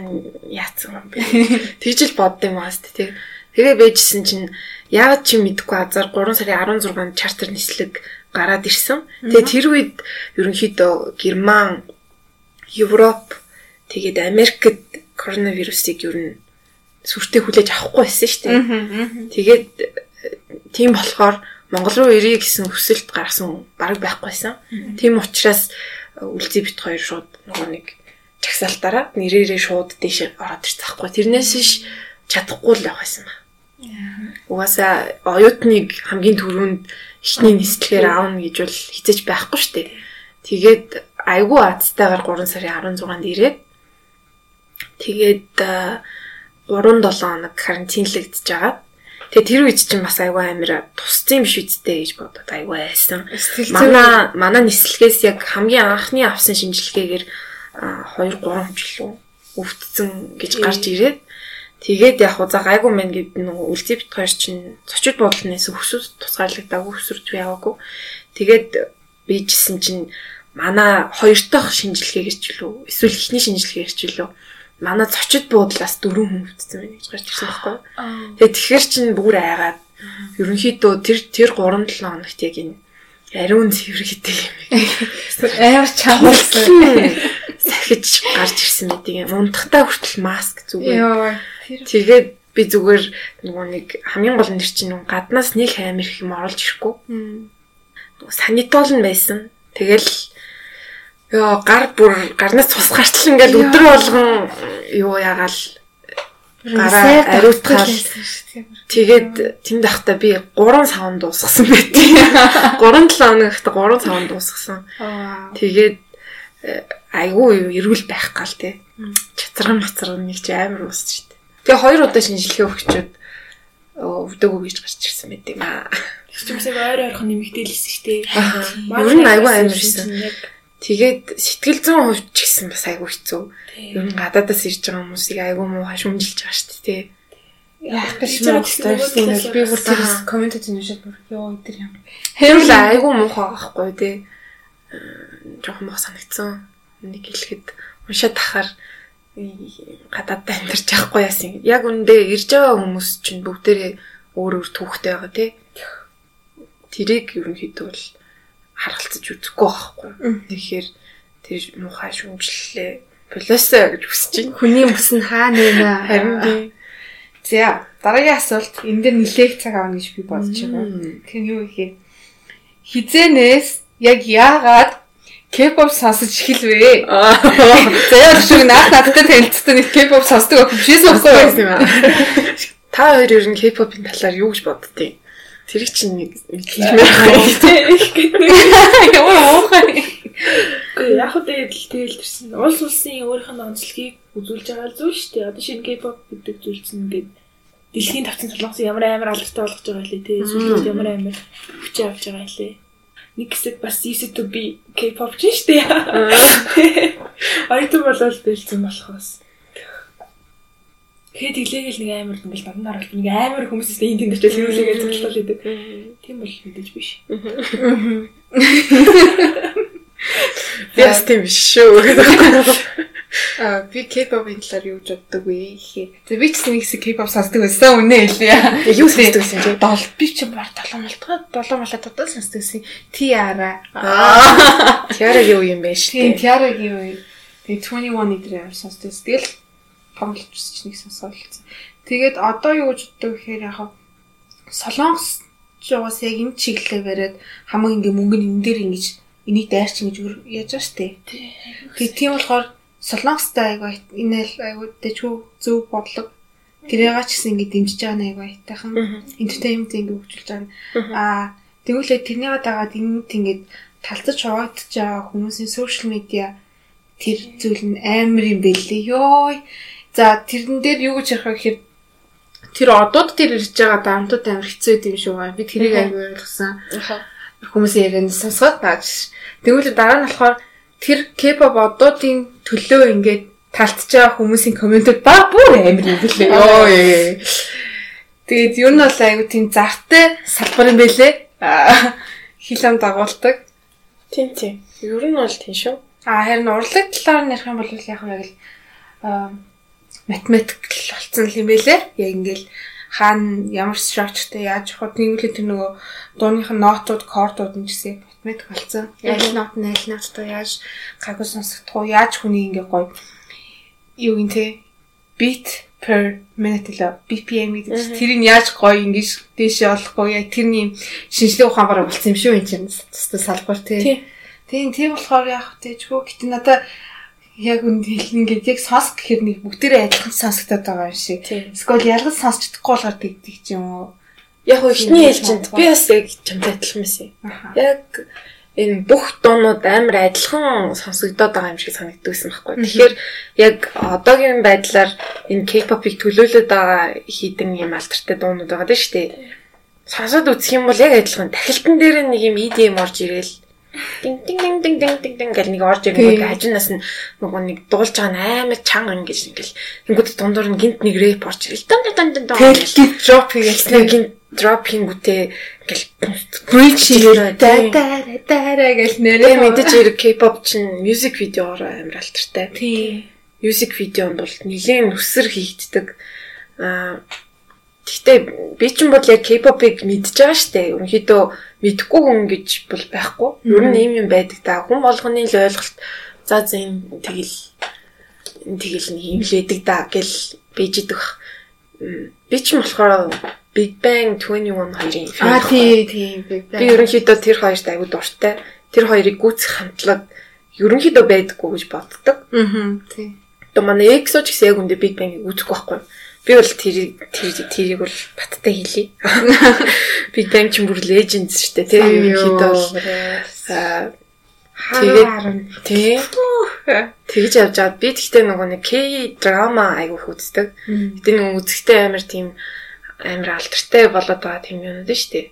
яатсан юм бэ? [LAUGHS] Тэгж л бодд юм аа тий. Тэгээ байжсэн чинь яагаад чи мэдгүй азар 3 сарын 16-нд чартер нислэг гараад ирсэн. Тэгээ тэр үед ерөнхийдөө Герман, Европ тэгээд Америкт коронавирусыг ер нь сүртэй хүлээж авахгүй байсан шүү дээ. Тэгээд тийм болохоор Монгол руу ирье гэсэн хүсэлт гарсан баг байхгүйсэн. Тийм учраас үлзий бит хоёр шууд нөгөө нэг чагсаалтаараа нэрээрээ шууд дээш ороод ирчихсэн. Тэрнээс биш чадахгүй л явах байсан ба. Угаасаа оюутныг хамгийн түрүүнд ихний нислэгээр аавна гэж бол хизэж байхгүй шүү дээ. Тэгээд айгүй азтайгаар 3 сарын 16-нд ирээд тэгээд 3-7 хоног карантинлэгдэж байгаа. Тэгээ тэр үед чинь бас айгүй амир тусцсан биш үсттэй гэж бодоод айгүй айсан. Манай манай нислэгээс яг хамгийн анхны авсан шинжилгээгээр 2 3 жил өвдсөн гэж гарч ирээд Тэгээд яг хуу за гайгүй мэн гэд нөгөө үлзий бит хоёр чинь зочид буудлынээс өсөд тусгаарлагдаагүй өсөрч яваагүй. Тэгээд бийжсэн чинь манай хоёр дахь шинжилгээгээр ч үлээ эсвэл эхний шинжилгээгээр ч үлээ манай зочид буудлаас дөрөв хүн өвдсөн байна гэж гарч ирсэн байхгүй. Тэгээд тэгэхэр чинь бүр айгаад ерөнхийдөө тэр тэр 3-7 хоногт яг энэ ариун цэвэрхтэй юм. [LAUGHS] Амар чамлсан. Сахиж гарч ирсэн байдаг юм. Унтахтаа хүртэл маск зүгээр. Тэгээд би зүгээр нөгөө нэг хамгийн гол нэр чинь гаднаас нэг амир их юм оруулж ирэхгүй. Санитол нь байсан. Тэгэл ёо гар бүр гарнаас цус гарчлаа ингээл өдөр болгон юу ягаал гараа ариутгаал тэгээд тэнд ахта би 3 савн дуусгасан байдیں۔ 3 7 хоногт 3 савн дуусгасан. Тэгээд айгүй эрүүл байх гал те. Чацран мацран нэг чи амар уусч Тэгээ хоёр удаа шинжилгээ өгчөөд өвдөгөө гэж гарч ирсэн байт юм аа. Системсэг ойр ойрхон нэмэгдээлсэн шүү дээ. Ер нь аюу амарсан. Тэгээд сэтгэл зүйн хувьд ч гэсэн бас аюу хэцүү. Ер нь гадаадаас ирж байгаа хүмүүсийг аюу муу хашмжилж байгаа шүү дээ. гэж мэдсэн юм би бүр тэр коммент хийж уншаад бүр ёо өдр юм. Хэрвээ айгүй муухай байхгүй тий. Жохон мох санагдсан. Нэг хэлэхэд уншаад тахаар гадаадд амьдарч явахгүй яасан. Яг үндэ ирж байгаа хүмүүс чинь бүгдээрээ өөр өөр түүхтэй байгаа тий. Тэрийг ерөнхийдөө бол харгалцаж үзэхгүй байхгүй. Тэгэхээр тэр муухай шүмжлэлээ полисоо гэж хүсэж байна. Хүний мөс нь хаа нэмэ. Харин би За дараагийн асуулт энэ дээр нилээх цаг авна гэж би бодож байгаа. Тэгэхээр юу гэхээр хизэнээс яг яагаад K-pop сонсож эхэлвэ? За яг шиг наах надтай танилцсан нэг K-pop сонсдог охин биш сонсоо байсан юм аа. Та хоёр ер нь K-pop-ын талаар юу гэж боддیں۔ Тэрийг чинь нэг хэлмээр Ямар уухай. Гэхдээ яг хөө тэгэл тэгэл тэрсэн. Улс улсын өөрийнх нь онцлогийг үзүүлж байгаа зүйл шүү дээ. Одоо шинэ K-pop гэдэг зүйл чинь ингээд дэлхийн тавцан солонгос ямар амар алдартай болгож байгаа лээ тий. Сүүлд ямар амар хүчээ авч байгаа лээ. Нэг хэсэг бас used to be K-pop ч шүү дээ. Ойтон болол бэлдсэн болохоос. Тэгээд тэглээгэл нэг амар ингээл дандаа оролт нэг амар хүмүүсээс энэ тэнд очиж хэрүүлээгээ зөвлөл хийдэг. Тийм бол мэдээж биш. Би бас тийм биш шүү. А би K-pop-ын талаар юу гэж боддог вэ гэхээр тэг би ч нэг хэсэг K-pop сонсдог байсан үнэ хэлээ. Юу сонсдог байсан чи? Дол би ч бар 7 малтгаа 7 малтаа тодор сонсдог байсан. Tiara. Tiara юу юм бэ шүү? Тийм Tiara-гийн юу. Тэгээ 21 эдрээр сонсдог. Тэгэл тоглож үзэж нэг сонсоод хэлсэн. Тэгээд одоо юу гэж боддог гэхээр яг солонгос жоос яг энэ чиглэлээр бариад хамаг ингээ мөнгө нь энэ дээр ингэж энийг дайрч ингэж яаж байгаа штэ. Тэгээд тийм болохоор солонгостой айгу энэ л айгу дэжгүй зөв бодлого тэрээга ч гэсэн ингэ дэмжиж байгаа нэг айтайхан entertainment ингэ хөгжүүлж байгаа. Аа тэгвэл тэрнийгээ дагаад энэ ингээд талцаж хуваагдаж байгаа хүмүүсийн social media тэр зүйл нь амар юм бэлээ. Йой За тэрэн дээр юу гэж ярих вэ гэхээр тэр одууд тэр ирж байгаа даамтууд амар хэцүү юм шүү байгаа. Би тэрийг аягүй ойлгосон. Хүмүүсийн ярианд сонсгоод тааж. Тэгвэл дараа нь болохоор тэр K-pop одуудын төлөө ингээд талтж байгаа хүмүүсийн комментүүд ба бүр амар юм билээ. Йоо. Тэгээд юу нь бол аягүй тийм зартай салбар юм бэлээ. Хил ам дагуулдаг. Тийм тийм. Ер нь бол тийм шүү. А харин урлаг талаар ярих юм бол яг яг л математик болцсон юм байлээ. Яг ингээл хаана ямар structureтэй яаж явах вэ? Тэр нөгөө дууных нь нотууд, кордууд нь гэсэн математик болцсон. Яг нот нь аль ноттой яаж гагуу сонсогдох уу? Яаж хүний ингээ гоё юу гин те beat per minute л BPM гэдэг. Тэрийг яаж гоё ингэж дээшээ олохгүй яг тэрний шинжлэх ухаан бараг болсон юм шүү энэ чинь. Салбар тий. Тийм тийм болохоор яг тэжгүй гэтээ надаа яг үнд хэлнэ ингээд яг сонсох гэхээр нэг бүгдээрээ адилхан сонсогдоод байгаа юм шиг. Эсвэл ялгаж сонсч чадахгүй болохоор тэгдэг ч юм уу. Яг ихний ээлжинд би бас яг чамтай адилхан байсан. Яг энэ бүх дуунууд амар адилхан сонсогдоод байгаа юм шиг санагддагсан байхгүй. Тэгэхээр яг одоогийн байдлаар энэ K-pop-ыг төлөөлөд байгаа хідэн юм алдартай дуунууд байгаа дээ шүү дээ. Сонсоод үзэх юм бол яг адилхан. Тахилтан дээр нэг юм EDM орж ирээл Дин дин дин дин дин дин дин гэл нэг орж ирэнгүүт хажуунаас нь нөгөө нэг дуулж байгаа нь амар чанга ингэж ингээл тэнгууд дундуур нь гинт нэг рэп орж ирэл. Дан дан дан дан тэгэл дроп хийгээл нэг гинт дроп хийнгүүтээ ингээл bridge хийгээ даа даа гэл нэрээ мэдээж хэрэг K-pop чинь music видеоор амар алтартай. Тий. Music видеонд бол нэлээд нүсэр хийгддэг. Аа Гэхдээ би ч юм бол яг K-pop-ыг мэдж байгаа штэ. Ерөнхийдөө мэдхгүй хүн гэж бол байхгүй. Ер нь ийм юм байдаг та. Хүн болгоны л ойлголт за за энэ тэгэл энэ тэгэл нэг юм л байдаг да гэл бийж идэх. Би ч юм болохоор Big Bang 21 хоёрын фильм. Аа тий тий Big Bang. Би ерөнхийдөө тэр хоёрт аягүй дуртай. Тэр хоёрыг гүйцэх хамтлаг ерөнхийдөө байдаггүй гэж боддог. Аа тий. То манай EXO ч гэсэн яг үндэ Big Bang-ыг үүсэхгүй байхгүй. Би бол тэрийг тэрийг бол баттай хэлье. Big Bang ч бүр legends шүү дээ тийм ерөнхийдөө аа тэгээд тий тэгж явж байгаад би тэгтээ нөгөө нэг K драма айгуух үздэг. Гэтэ нөгөө үзэхдээ амар тийм амар алдартай болоод байгаа тийм юм шүү дээ.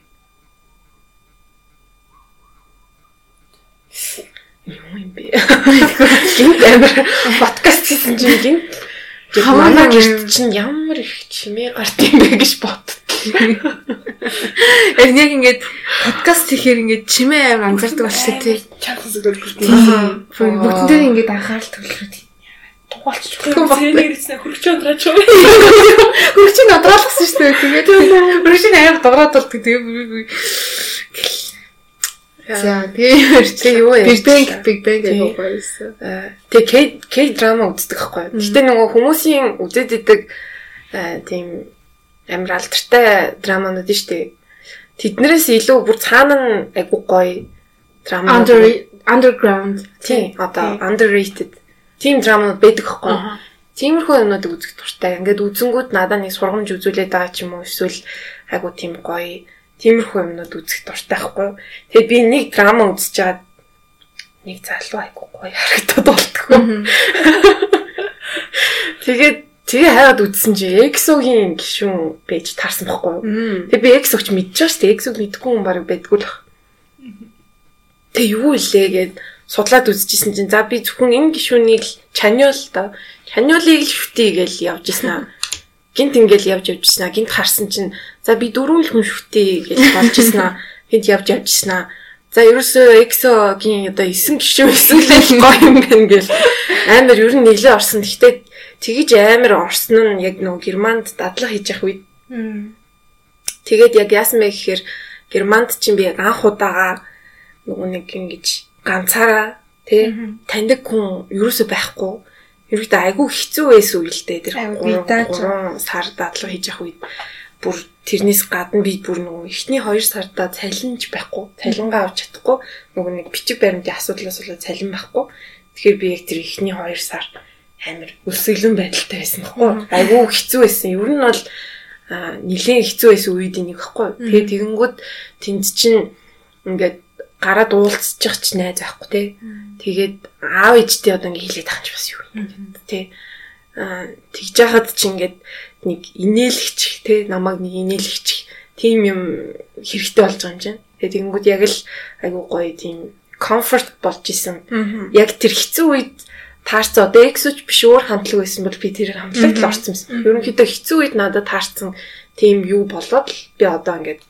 Юу юм бэ? [LAUGHS] Гинт амар подкаст хийсэн чинь гинт манай гэрт чинь ямар их чимээ гарт юм бэ гэж боддоо. Яг яг ингээд подкаст хийхээр ингээд чимээ аим анзаардаг болчихсон тий. Чанхан зүгэл хүртээ. Бүгд дээр ингээд анхаарал төвлөрөд. Тугаалч цэнийг ирсэн хөргөч ундраач юу? Хөрч нь одруулсан шүү дээ. Тэгээд [LAUGHS] хөрч нь аим дуурайд болдог. Тэгээд за тийм Тэгээ юу Big Bang Big Bang гэх байсан. Тэгээ K K драма үздэг байхгүй. Гэтэ нөгөө хүмүүсийн үзээд идэг аа, тийм амар алдартай драманууд нь штэ. Тэднэрээс илүү бүр цаана нь айгуу гоё драма. Under underground тий одоо underrated тийм драманууд байдаг байхгүй. Тиймэрхүү юмнуудыг үзэх дуртай. Ингээд үзэнгүүд надад нэг сургамж үзүүлээд байгаа ч юм уу эсвэл айгуу тийм гоё тиймэрхүү юмнууд үзэх дуртай байхгүй. Тэгээд би нэг драма үзэж чаад нэг залуу айгуу гоё харагдаад болтгоо. [LAUGHS] Тэгээд тэгээ хайгаад үзсэн чи EXO-гийн гишүүн байж таарсан байхгүй юу? Тэгээ би EXO-ч мэдчихэж дээ. EXO-г мэдгүй хүн баг байдгүй л. Тэгээ юу илээ гэд судлаад үзчихсэн чинь за би зөвхөн энэ гишүүнийг л чаниол та чаниолыг л шүтээ гээл явж исэн аа. Гинт ингээл явж явж аа. Гинт харсан чинь за би дөрвөн л хүн шүтээ гээл болж аа. Гинт явж явж аа. За ерөөсөө EXO-гийн одоо 9 гишүүн гэсэн л гоё юм байна гээл амар ер нь нэглээ орсон. Гэхдээ тэгэж амар орсон нь яг нөгөө Германд дадлага хийж явах үед Тэгээд яг яасан бэ гэхээр Германд чинь би яг анх удаага нөгөө нэг ингэж ганцаараа тий таньдаг хүн ерөөсөө байхгүй. Ерөөдөө айгүй хэцүү байсан үе л дээ тэр Айгүй бidaaч. 3 сар дадлага хийж явах үед бүр тэрнээс гадна би бүр нөгөө эхний 2 сарда цалинж байхгүй. Цалингаа авч чадахгүй. Нөгөө нэг бичиг баримтын асуудлаас болоод цалин байхгүй. Тэгэхээр би яг тэр эхний 2 сар амар өсөглөн байдалтай байсан байхгүй. Айгүй хэцүү байсан. Ер нь бол нэлээд хэцүү байсан үед нэг байхгүй. Тэгээд тэгэнгүүт тэнд чинь ингээд гараад уулзчих ч найз байхгүй те. Тэгээд аав ээжтэй одоо ингээд хилээд тахч бас юу юм те. Аа тэгж яхад чи ингээд нэг инээлгч те намайг нэг инээлгч тийм юм хэрэгтэй болж байгаа юм чинь. Тэгээд тэгэнгүүт яг л айгуу гоё тийм комфорт болж исэн. Яг тэр хэцүү үед таарсан одоо эксүч биш өөр хамтлаг байсан бол би тэр хамтлагт л орсон юм. Ерөнхийдөө хэцүү үед надад таарсан тийм юу болоод би одоо ингээд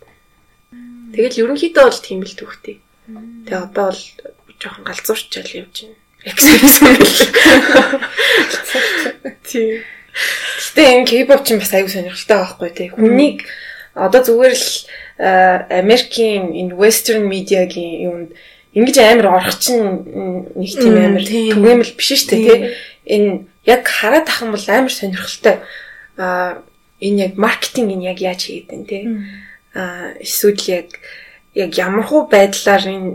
тэгэл ерөнхийдөө бол тийм л төвхтэй. Тэгээ одоо бол жоохон галзуурчаал явж байна. Тийм. Гэтэ энэ K-pop чинь бас аюу сонирхолтой байхгүй тий. Хүнийг одоо зүгээр л э, Америкийн энэ western media-гийн юунд ингэж амар орох чинь нэг тийм амар түгээмэл биш шүү дээ тий. Энэ яг хараад ахын бол амар сонирхолтой. Аа энэ яг маркетинг энэ яг яаж хийгээд байна тий. Аа эсвэл яг яг ямархуу байдлаар энэ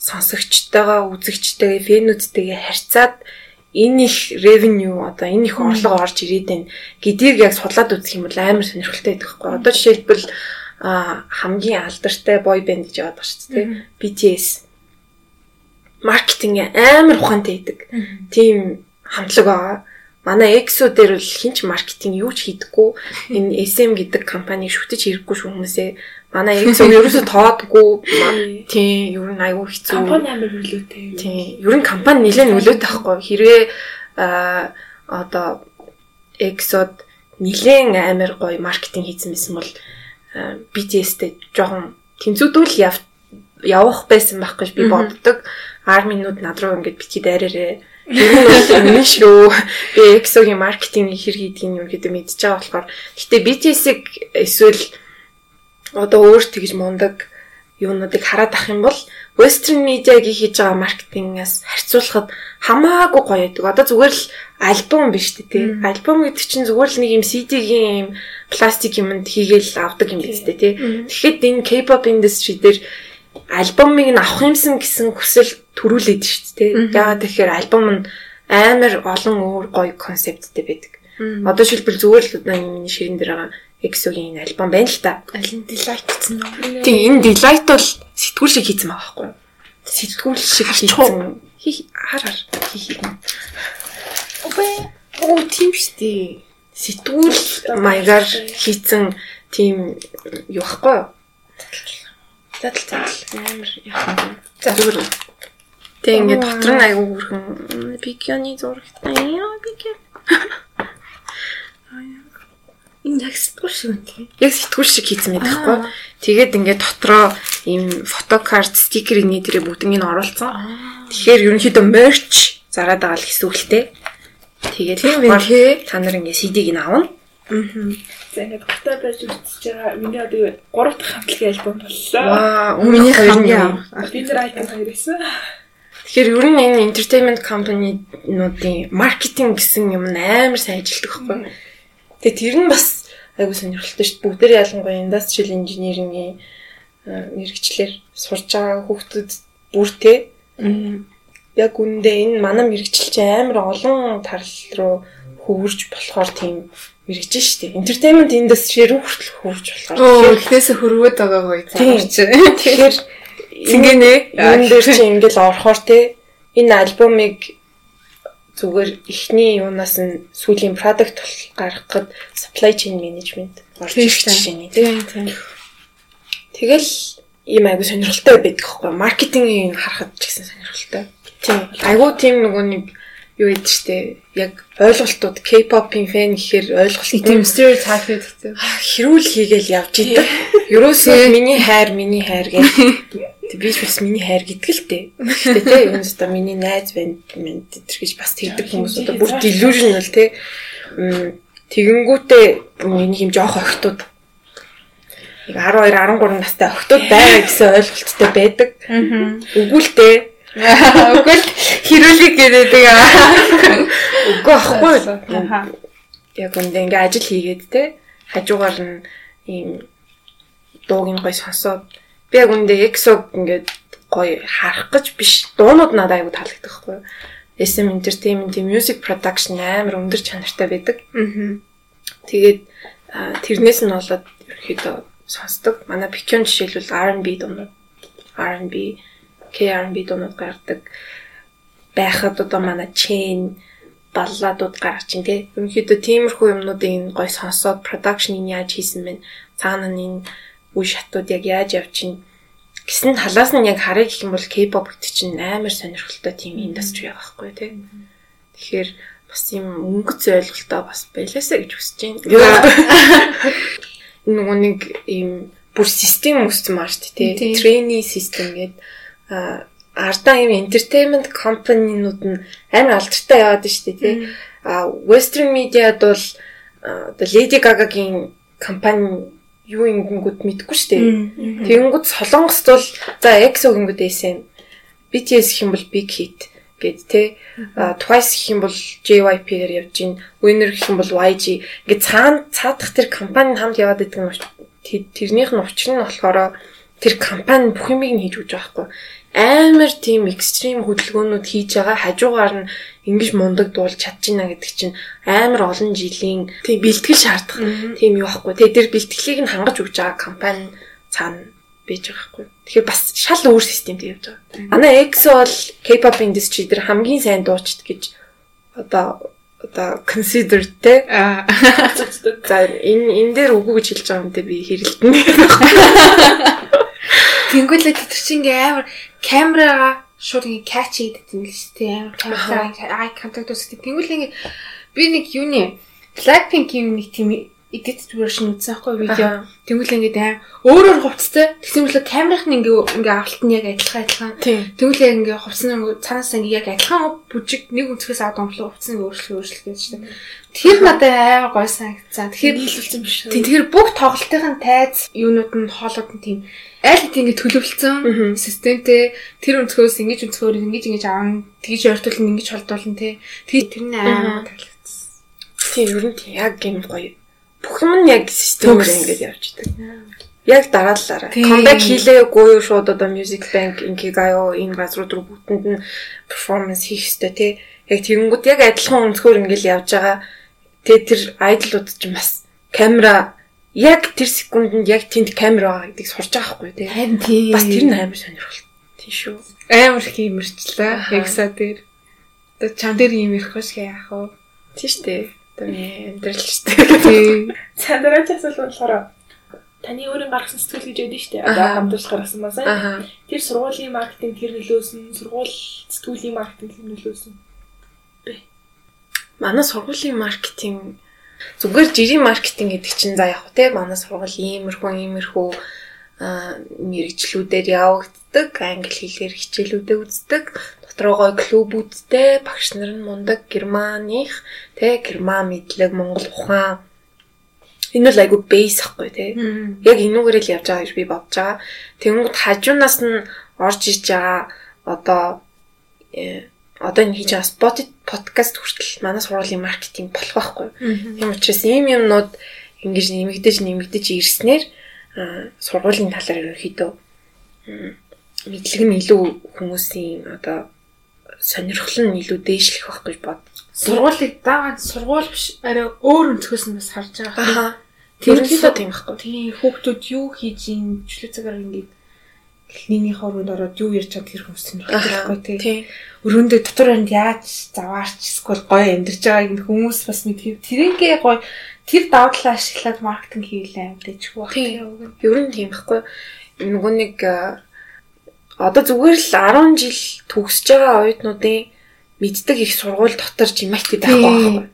сонсогчтойгоо үзэгчтэйгээ фэнүүдтэйгээ харьцаад энэ их revenue одоо энэ их орлого орж ирээд байна гэдгийг яг судлаад үзэх юм бол амар сонирхолтой байдаг хгүй. Одоо жишээлбэл хамгийн алдартай boy band гэж яваад байгаа шүү дээ. BTS маркетинг амар ухаантай байдаг. Тийм хамтлаг байгаа. Манай EXO дээр бол хинч маркетинг юу ч хийдэггүй. [LAUGHS] Энэ SM гэдэг компани шүтэж хэрэггүй шүү хүмүүсээ. Манай [LAUGHS] EXO ерөөсөө тоодгүй. Тийм, ер нь аюу хэцүү. Компани амар хөлөөтэй. Тийм. Ер нь компани нэлээд нөлөөтэй байхгүй. Хэрвээ аа одоо Exod нэлээд амар гоё маркетинг хийсэн байсан бол BTS-тэй жоохон тэнцвүүдүүл яв явах байсан байх гэж би боддог. Арминууд над руу ингэж битгий дайраарэ. [LAUGHS] Тэр нь бол өмнө шүү. Би EXO-гийн маркетинг хэр хийдгийг юм гэдэг мэдчихэж байгаа болохоор. Гэтэ BTS-ийг эсвэл одоо өөр тэгж мундаг юунуудыг хараад ах юм бол western media-гийн хийж байгаа маркетингээс харьцуулахад хамаагүй гоё байдаг. Одоо зүгээр л альбом биш үү тий. Альбом гэдэг чинь зүгээр л нэг юм CD-гийн юм пластик юмд хийгээл авдаг юм биз дээ тий. Тэгэхэд энэ K-pop industry дээр альбомыг нь авах юмсан гэсэн хүсэл төрүүлээд шүү дээ тий. Яагаад тэгэхээр альбом нь амар олон өөр гоё концепттэй байдаг. Одоо шилбэл зүгээр л одоо энэ ширэн дээр байгаа Энэ альбом байна л та. Алин delight гэсэн үү? Тийм энэ delight бол сэтгүүл шиг хийсэн байгаа байхгүй юу? Сэтгүүл шиг хийсэн. Хи хар хар хийх юм. Оо тийм штий. Сэтгүүл маягаар хийсэн тийм юу байхгүй юу? Задал задал амар яхан. За зүгээр. Тэг ингээд дотор нь айгүй хүрхэн бикёны зурагтай. Яа бикё. [LAUGHS] Яг сэтгүүл шиг тийм. Яг сэтгүүл шиг хийсэн байдаг хгүй. Тэгээд ингээд дотроо ийм фотокарт, стикер энэ дээрээ бүгднийг нь оруулсан. Тэгэхээр ерөнхийдөө мерч зараад байгаа л гэсэн үгтэй. Тэгээд та нар ингээд CD-г нь авна. За ингээд гартаа байж үзэж байгаа. Миний одоо юу? Гурав дахь хамтлагийн альбом боллоо. Ваа, нь хамгийн анх. Би тэр айтем хоёр байсан. Тэгэхээр ер нь энэ entertainment company-нуудын маркетинг гэсэн юм амар сайн ажилтдаг байхгүй. Тэгээ тэр нь бас айгуу сонирхолтой шүү дээ. Бүгдээр ялангуяа engineering-ийн э, мэрэгчлэр сурж байгаа хүүхдүүд бүртээ яг үндэ энэ манай мэрэгчил чинь амар олон тарал руу хөвөрж болохоор тийм мэрэгжил шүү дээ. Entertainment industry рүү хүртэл хөвөрж болохоор. Оо, эхнээсээ хөрвөөд байгаа гоё цаач. Тэгэхээр Цэнгэнэ. энэ дээр чи ингээл орохоор те энэ альбомыг зүгээр ихний юунаас нь сүүлийн продакт гаргахад supply chain management орж ирж байна тийм. Тийм. Тэгэл ийм айгу сонирхолтой байдаг байхгүй маркетингийн харахад ч гэсэн сонирхолтой. Тийм. Айгу тийм нөгөө нэг юу гэдэг штэ яг ойлголтууд K-pop-ийн фэн гэхээр ойлголт Тийм стереотип гэдэг. хэрүүл хийгээл явж идэг. Ерөөсөө миний хайр, миний хайр гэх. [LAUGHS] Тэг би ч бас миний хайр гэдэг л дээ. Гэтэ тий энэ өстө миний найз байна минь тэр гэж бас тэгдэг хүмүүс одоо бүр delusional. Мм, Тэгэнгүүтээ миний юм жоох охтууд яг 12 13 настай охтууд байгаа гэсэн ойлголттой байдаг. Үгүй л дээ. Үгүй л хэрүүлэг гэдэг аа. Үгүй ахгүй. Яг үндэ ингээ ажил хийгээд те хажуугаар нь ийм дууг нь гоё сонсоод би яг үндэ EXO ингээд гоё харах гэж биш дуунууд надад аягүй таалагддаг хгүй юу. SM Entertainment Music Production амар өндөр чанартай байдаг. Мгм. Тэгээд тэрнээс нь болоод ерөөхдөө сонсдог. Манай Picon жишээлбэл R&B дуунууд R&B K-R&B дуунууд гаргадаг. Байхад одоо манай Chain балладууд гаргаж чинь тий. Ерөнхийдөө тиймэрхүү юмнуудыг энэ гой сонсоод production-ыг яаж хийсэн бэ? Цаана нь үе шатууд яг яаж явчихна? Гэсэн талаас нь яг харъя гэх юм бол K-pop гэдэг чинь амар сонирхолтой тийм индастри байгаа байхгүй тий. Тэгэхээр бас юм өнгөц ойлголтоо бас байлаасаа гэж хүсэж байна. [LAUGHS] Нөгөө нэг ийм бүр систем үүссэн маа шүү дээ тий. Трейни систем гэдэг а ардаа юм entertainment company-нууд нь амар алдартай яваад шүү дээ тий. А western media-д бол одоо Lady Gaga-гийн компани юу ингэнгүүд мэдгүй шүү дээ. Тэгэнгүүт Солонгост бол за EXO гингүүд SM BTS гэх юм бол Big Hit гэд те. Twice гэх юм бол JYP-гээр явж гин. Winner гэх юм бол YG ингээд цаана цаадах тэр компани хамт яваад идэг тэр- тэрнийх нь учир нь болохоор тэр компани бүх юмыг нь хийж өгч байгаа байхгүй амар тийм экстрим хөдөлгөөнүүд хийж байгаа. Хажуугаар нь ингэж мундаг дуулж чадчихна гэдэг чинь амар олон жилийн тийм. бэлтгэл шаардах тийм юу байхгүй тэгээ тэр бэлтгэлийг нь хангаж өгч байгаа компани цаана байж байгаа байхгүй тэгэхээр бас шал өөр системтэй явж байгаа. Манай EXO бол K-pop industry дээр хамгийн сайн дуучид гэж одоо одоо consider те. За энэ энэ дээр үгүй гэж хэлж байгаа юм дэ би хэрэлдэнэ [LAUGHS] Тэнгүүлээ тэр чинь ингээ амар камерага шууд ингээ catch хийдэг юм л шүү дээ. Амар камера ай контакт үүсгдэг. Тэнгүүлээ ингээ би нэг юуны Blackpink-ийн нэг тийм edit version үзсэн байхгүй видео. Тэнгүүлээ ингээ аим өөрөөр хувцастай. Тэгсэн мэт камерах нь ингээ ингээ авалт нь яг адилхан адилхан. тийм Тэнгүүлээ ингээ хувцас нь ингээ цаанаас ингээ яг адилхан бүжиг нэг өнцгөөс аваад омлоо хувцас ингээ өөрчлөх өөрчлөх гэж дээ. Тэр надад амар гоё санагдсан. Тэгэхээр нийлүүлсэн биш тэгэхээр бүх тоглолтын тайз юунууд нь хоолууд нь тийм аль хэдийн ингэ төлөвлөсөн системтэй тэр өнцгөөс ингэж өнцгөөр ингэж ингэж аавн тэгж ойртуулна ингэж холдуулна тий. Тэр нь амар таалагдсан. тийм ер нь яг юм гоё бүх юм нь яг системээр ингэж явж идэг яг дараалалаараа comeback хийлээгүй юу шууд одоо music bank инкигайо энэ газрууд руу бүгдэнд нь performance хийх хэрэгтэй тий яг тэгэнгүүт яг адилхан өнцгөр ингээл явж байгаа тэгээ тэр айдлууд ч бас камера яг тэр секундэд яг тэнд камера байгаа гэдгийг сурч байгаа хгүй тий Харин тий. бас тэр нь амар сонирхолтой тий шүү амар их юм ирчлээ. Аха. Ягса дээр. Одоо чам дээр юм ирэх биш яах вэ? тий штэ амьдрал штэ Тий. Сандараач асуул болохоор таны өөрийн гаргасан сэтгэл гэж ядсан шүү дээ. Одоо хамтарч гаргасан ба сайн. Тэр сургуулийн маркетинг тэр нөлөөсөн, сургууль сэтгүүлийн маркетинг тэр нөлөөсөн. манай сургуулийн маркетинг Зүгээр жирийн маркетинг гэдэг чинь за яг те манай сургууль иймэрхүү иймэрхүү мэрэгчлүүдээр явагддаг, англи хэлээр хичээлүүдэд үздэг, дотроо гой клубүүдтэй багш нар нь мундаг германых, те герман мэдлэг, монгол ухаан Энэ бол айгу бейс ахгүй тий. Яг энүүгээр л явж байгаа гэж би бодож байгаа. Тэнгүүд хажуунаас нь орж иж байгаа одоо э, одоо энэ хийж байгаа спот подкаст хүртэл манай сургуулийн маркетинг болох байхгүй. Тийм учраас ийм юмнууд ингэж нэмэгдэж нэмэгдэж ирснээр сургуулийн талаар ерөнхийдөө мэдлэг нь илүү хүмүүсийн одоо сонирхол нь илүү дээшлэх байх гэж бод. Сургуулийг дагаад сургууль биш арай өөр өнцгөөс нь бас харж байгаа. Тэрнийхээ тийм байхгүй. Тийм хүүхдүүд юу хийж ийн чөлөө цагаар ингээд эхнийний хорвонд ороод юу ярьж чад тэр хүмүүс сонирхолтой тий. Өрөөндөө дотор хонд яаж заваарч эсвэл гоё амьдарч байгааг нь хүмүүс бас мэдхий. Тэрийгээ гоё тэр даваа талаа ашиглаад маркетинг хийлээ амьдчихгүй байна. Ер нь тийм байхгүй. Нөгөө нэг одоо зүгээр л 10 жил төгсөж байгаа оюутнуудын мэддэг их сургууль дотор жимайти байхгүй байхгүй.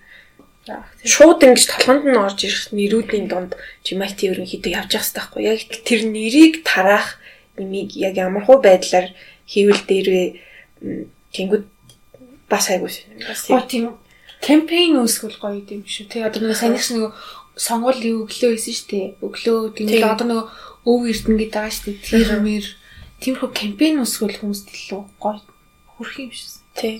Шууд ингэж толгонд нь орж ирэх нэрүүдийн донд жимайти ерөнхийдөө явж явах хэрэгтэй байхгүй. Яг тэр нэрийг тараах нэмийг яг ямар хуу байдлаар хийвэл дээрвээ тэнгууд бас айгуу шинэ. Бас тийм кампайн үүсгэл гоё юм шүү. Тэ одоо нэг санийхс нэг сонгуулийн өглөө хийсэн шүү дээ. Өглөө тэгээд одоо нэг өв эрдэнэ гэдэг байгаа шүү дээ. Тэр мэр тиймэрхүү кампайн үүсгэл хүмүүст илүү гоё хүрх юм шиг. Тий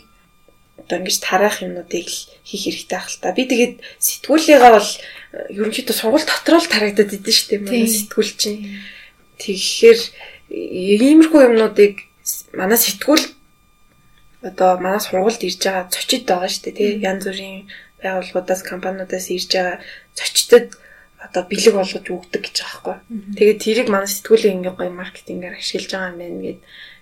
одоо ингэж тараах юмнуудыг л хийх хэрэгтэй байх л та. Би тэгээд сэтгүүлийнхаа бол э, ерөнхийдөө сургууль дотроо л тарагдаад идэв шүү дээ. Манай сэтгүүл чинь. Тэгэхээр иймэрхүү юмнуудыг манай сэтгүүл одоо манай сургуульд ирж байгаа зочид байгаа шүү дээ. Тий янз бүрийн байгууллагуудаас компаниудаас ирж байгаа зочдод одоо бэлэг болгож өгдөг гэж байгаа байхгүй. Тэгээд тэрийг манай сэтгүүлийн ингээ гоё маркетингээр ашиглаж байгаа юм байна гэд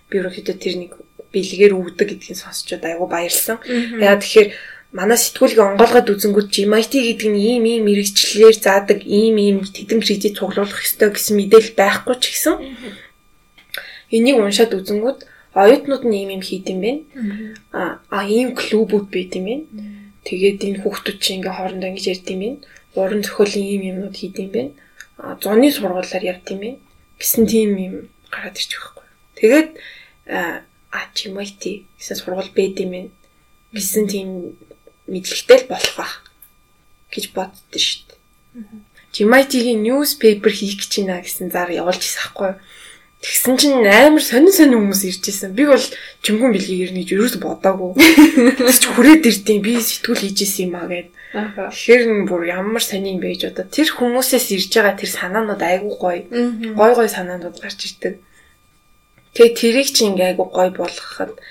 би өөрөөдөө тэр нэг бэлгээр өгдөг гэдгийг сонсчод айгу баярлсан. Яа тэгэхээр манай сэтгүүлийг онгоолгоод үзэнгүүт GMIT гэдэг нь ийм ийм мэрэгчлэлээр заадаг ийм ийм тэдэм кредит цуглуулах ёстой гэсэн мэдээлэл байхгүй ч гэсэн энийг уншаад үзэнгүүт оюутнууд нь ийм ийм хийд юм бэ. А а ийм клубүүд байд юм бэ. Тэгээд энэ хүүхдүүд чинь ингээ хоорондоо ингэж ярьд юм бэ. Уран зохиолын ийм юмнууд хийд юм бэ. А зуны сургуулиар явд юм бэ. гэсэн тийм юм гараад ирчих байхгүй. Тэгээд Ачимайти гэсэн сургууль байд юм байна гэсэн тийм мэдлэгтэй л болох байх гэж боддоо шүү дээ. Жимайтигийн newspaper хийх гэж байна гэсэн зар явуулж ирсэн байхгүй? Тэгсэн чинь амар сонин сонин хүмүүс ирж исэн. Би бол чимгүн бэлгийг ирнэ гэж юу ч бодоагүй. [LAUGHS] Тэгс чи хүрээд ирдیں۔ Би сэтгүүл хийж исэн юм аа гэд. Тэгэхээр н бүр ямар сонин байж одоо тэр хүмүүсээс ирж байгаа тэр санаанууд айгүй гоё. Гой гой санаанууд гарч ирдэг. Тэгээ тэрийг чи ингээ айгу гой болгоход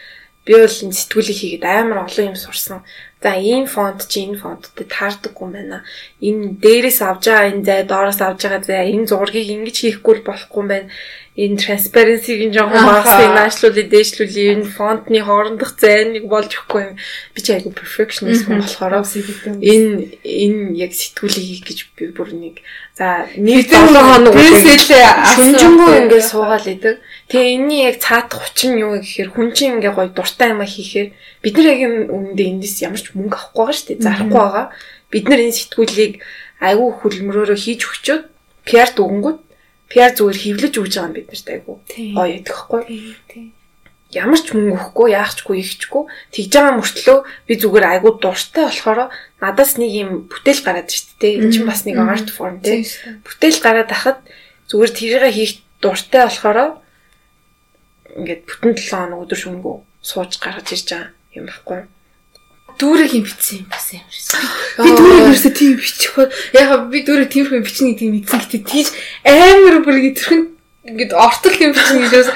би бол сэтгүүлийг хийгээд амар олон юм сурсан. За ийм фонт чи энэ фонттой таардаггүй юм байна. Энэ дээрээс авж байгаа энэ зай, доороос авж байгаа зай, энэ зургийг ингэж хийхгүй болохгүй юм байна энэ transparency-гийн жоохон багсыг наашлуулъя, дээшлүүлъя, энэ фонтны хоорондох зайныг болж өгөхгүй юм. Би ч айгу perfectionist хүн болохоор энэ энэ яг сэтгүүлийг хийх гэж би бүр нэг за нэг 7 хоног шүнжэнгүү ингээд суугаал идэг. Тэгээ энэний яг цаадах хүчин юу гэхээр хүн чинь ингээ гоё дуртай юм хийхээр бид нар яг үнэндээ эндээс ямар ч мөнгө авахгүй байгаа шүү дээ. Зарахгүй байгаа. Бид нар энэ сэтгүүлийг айгүй хөлмөрөөрөө хийж өгчөөд PR дүгнгүүд PR зүгээр хевлэж өгж байгаа юм бид нарт айгу. Гоё ядэхгүй. Тийм. Ямар ч мөнгө өгөхгүй, яахчгүй, ихчгүй тэгж байгаа мөртлөө би зүгээр айгу дуртай болохоор надаас нэг юм бүтээл гараад шүү дээ. Энэ чинь бас нэг арт форм тийм. Бүтээл гараад ахад зүгээр тэрийгээ хийх дуртай болохоор ингээд бүтэн 7 хоног өдөр шөнөгүй сууж гаргаж ирж байгаа юм баггүй дүүрэг юм бичсэн юм бас юм шиг. Би дүүрэг ерөөсөө тийм бичихөө яг би дүүрэг тиймэрхүү бичнэ гэдэг мэдсэн гэхдээ тийж амар бүр гэтэрхэн ингээд ортол юм бичнэ гэж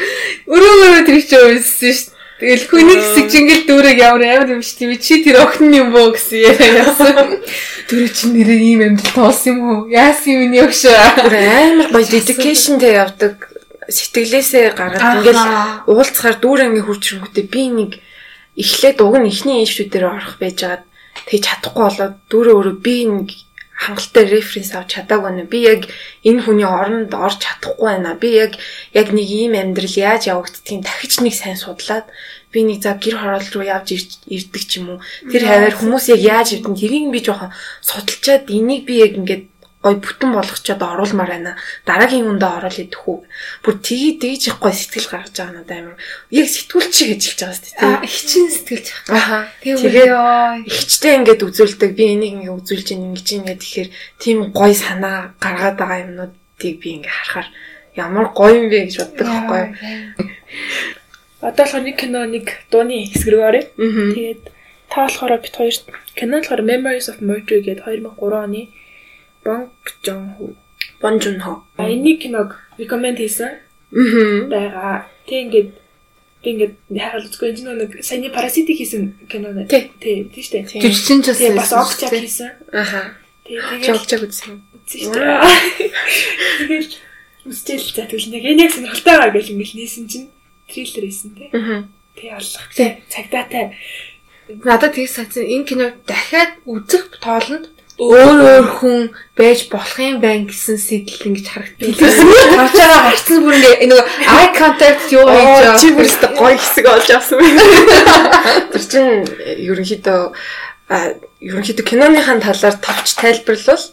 өрөө өрөө тэр чинь үйсэн шүү. Тэгэл хүний хэсэг чингэл дүүрэг ямар амар юм шүү. Чи тэр охин юм бөө гэсэн яасан. Дүүрэг чинь нэрээ ийм амьдрал тоолсон юм уу? Яасан юм яг шүү. Амар гоё dedicationтэй явдаг сэтгэлээсээ гаргаад ингээл уулзахаар дүүрээ ингээ хурж ирэнгүүтээ би нэг эхлээд уг нь эхний институт дээр орох байжгаад тэгж чадахгүй болоод дүүрээ өөрөө би нэг хангалттай референс авч чадаагүй байна. Би яг энэ хүний оронд орж чадахгүй байна. Би яг яг нэг ийм амьдрал яаж явагддгийг дахиж нэг сайн судлаад би нэг за гэр хороол руу явж ирдэг ч юм уу. Тэр хаваар хүмүүс яг яаж ирдэн тэрийг би жоохон судалчаад энийг би яг ингээд гой бүтэн болгочоод оруулмаар байна. Дараагийн үндэ оруулаад идэх үү. Бүр тгий дээж ихгүй сэтгэл гаргаж байгаа надад амар. Яг сэтгүүлч гэж хэлж байгаа сте. Аа хичин сэтгэлж байгаа. Аа тэгээ ихчтэй ингээд үзүүлдэг. Би энийг ингээд үзүүлж ин ингэж ингээд тэгэхээр тийм гой санаа гаргаад байгаа юмнуудыг би ингээд харахаар ямар гоё юм бэ гэж боддог байхгүй. Одоо болохоор нэг кино нэг дууны хэсэг рүү оръё. Тэгээд та болохоор бит хоёр кино болохоор Memories of Murder гэдэг 2003 оны Бонг Жон Хо. Бон Жун Хо. Энийг киног recommend хийсэн. Аа. байгаа. Тэг ингээд би ингээд хараад үзгүй энэ нэг саяны параситик хийсэн кино нэ. Тий. Тий, штэ. жүжигчин ч бас огчаг хийсэн. Аха. Тий, тэгээд Жогчог үзсэн. үзсэн штэ. Тэгээд үзчихэл за тэгвэл нэг энэ яг сонирхолтой байгаа гэж ингээд нээсэн чинь триллер хийсэн тий. Аа. Тий аллах. Тий. Цагдаатай. Надад тгийж сацсан энэ кино дахиад үзэх тоолонд өөр өөр хүн байж болох юм байна гэсэн сэтэл ингэж харагддаг. Харж байгаа гарцсан бүр ингээ нэг eye contact юу хийж байгаа. Чи бүрстэ гоё хэсэг олж авсан байна. [LAUGHS] Тэр чинь ерөнхийдөө а ерөнхийдөө киноныхаа талаар товч тайлбарлал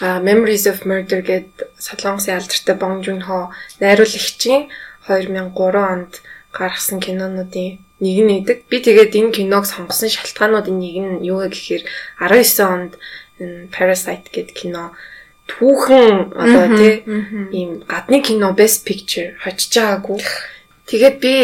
Memories of Murder гэд Солонгосын алдартай Жун Хо найруулагчийн 2003 онд гаргасан кинонуудын нэг нь идэг. Би тэгээд энэ киног сонгосон шалтгаануудын нэг нь юу гэхээр 19 онд Parasite гэдэг кино түүхэн одоо тий ийм гадны кино Best Picture хочж байгаагүй. Тэгээд би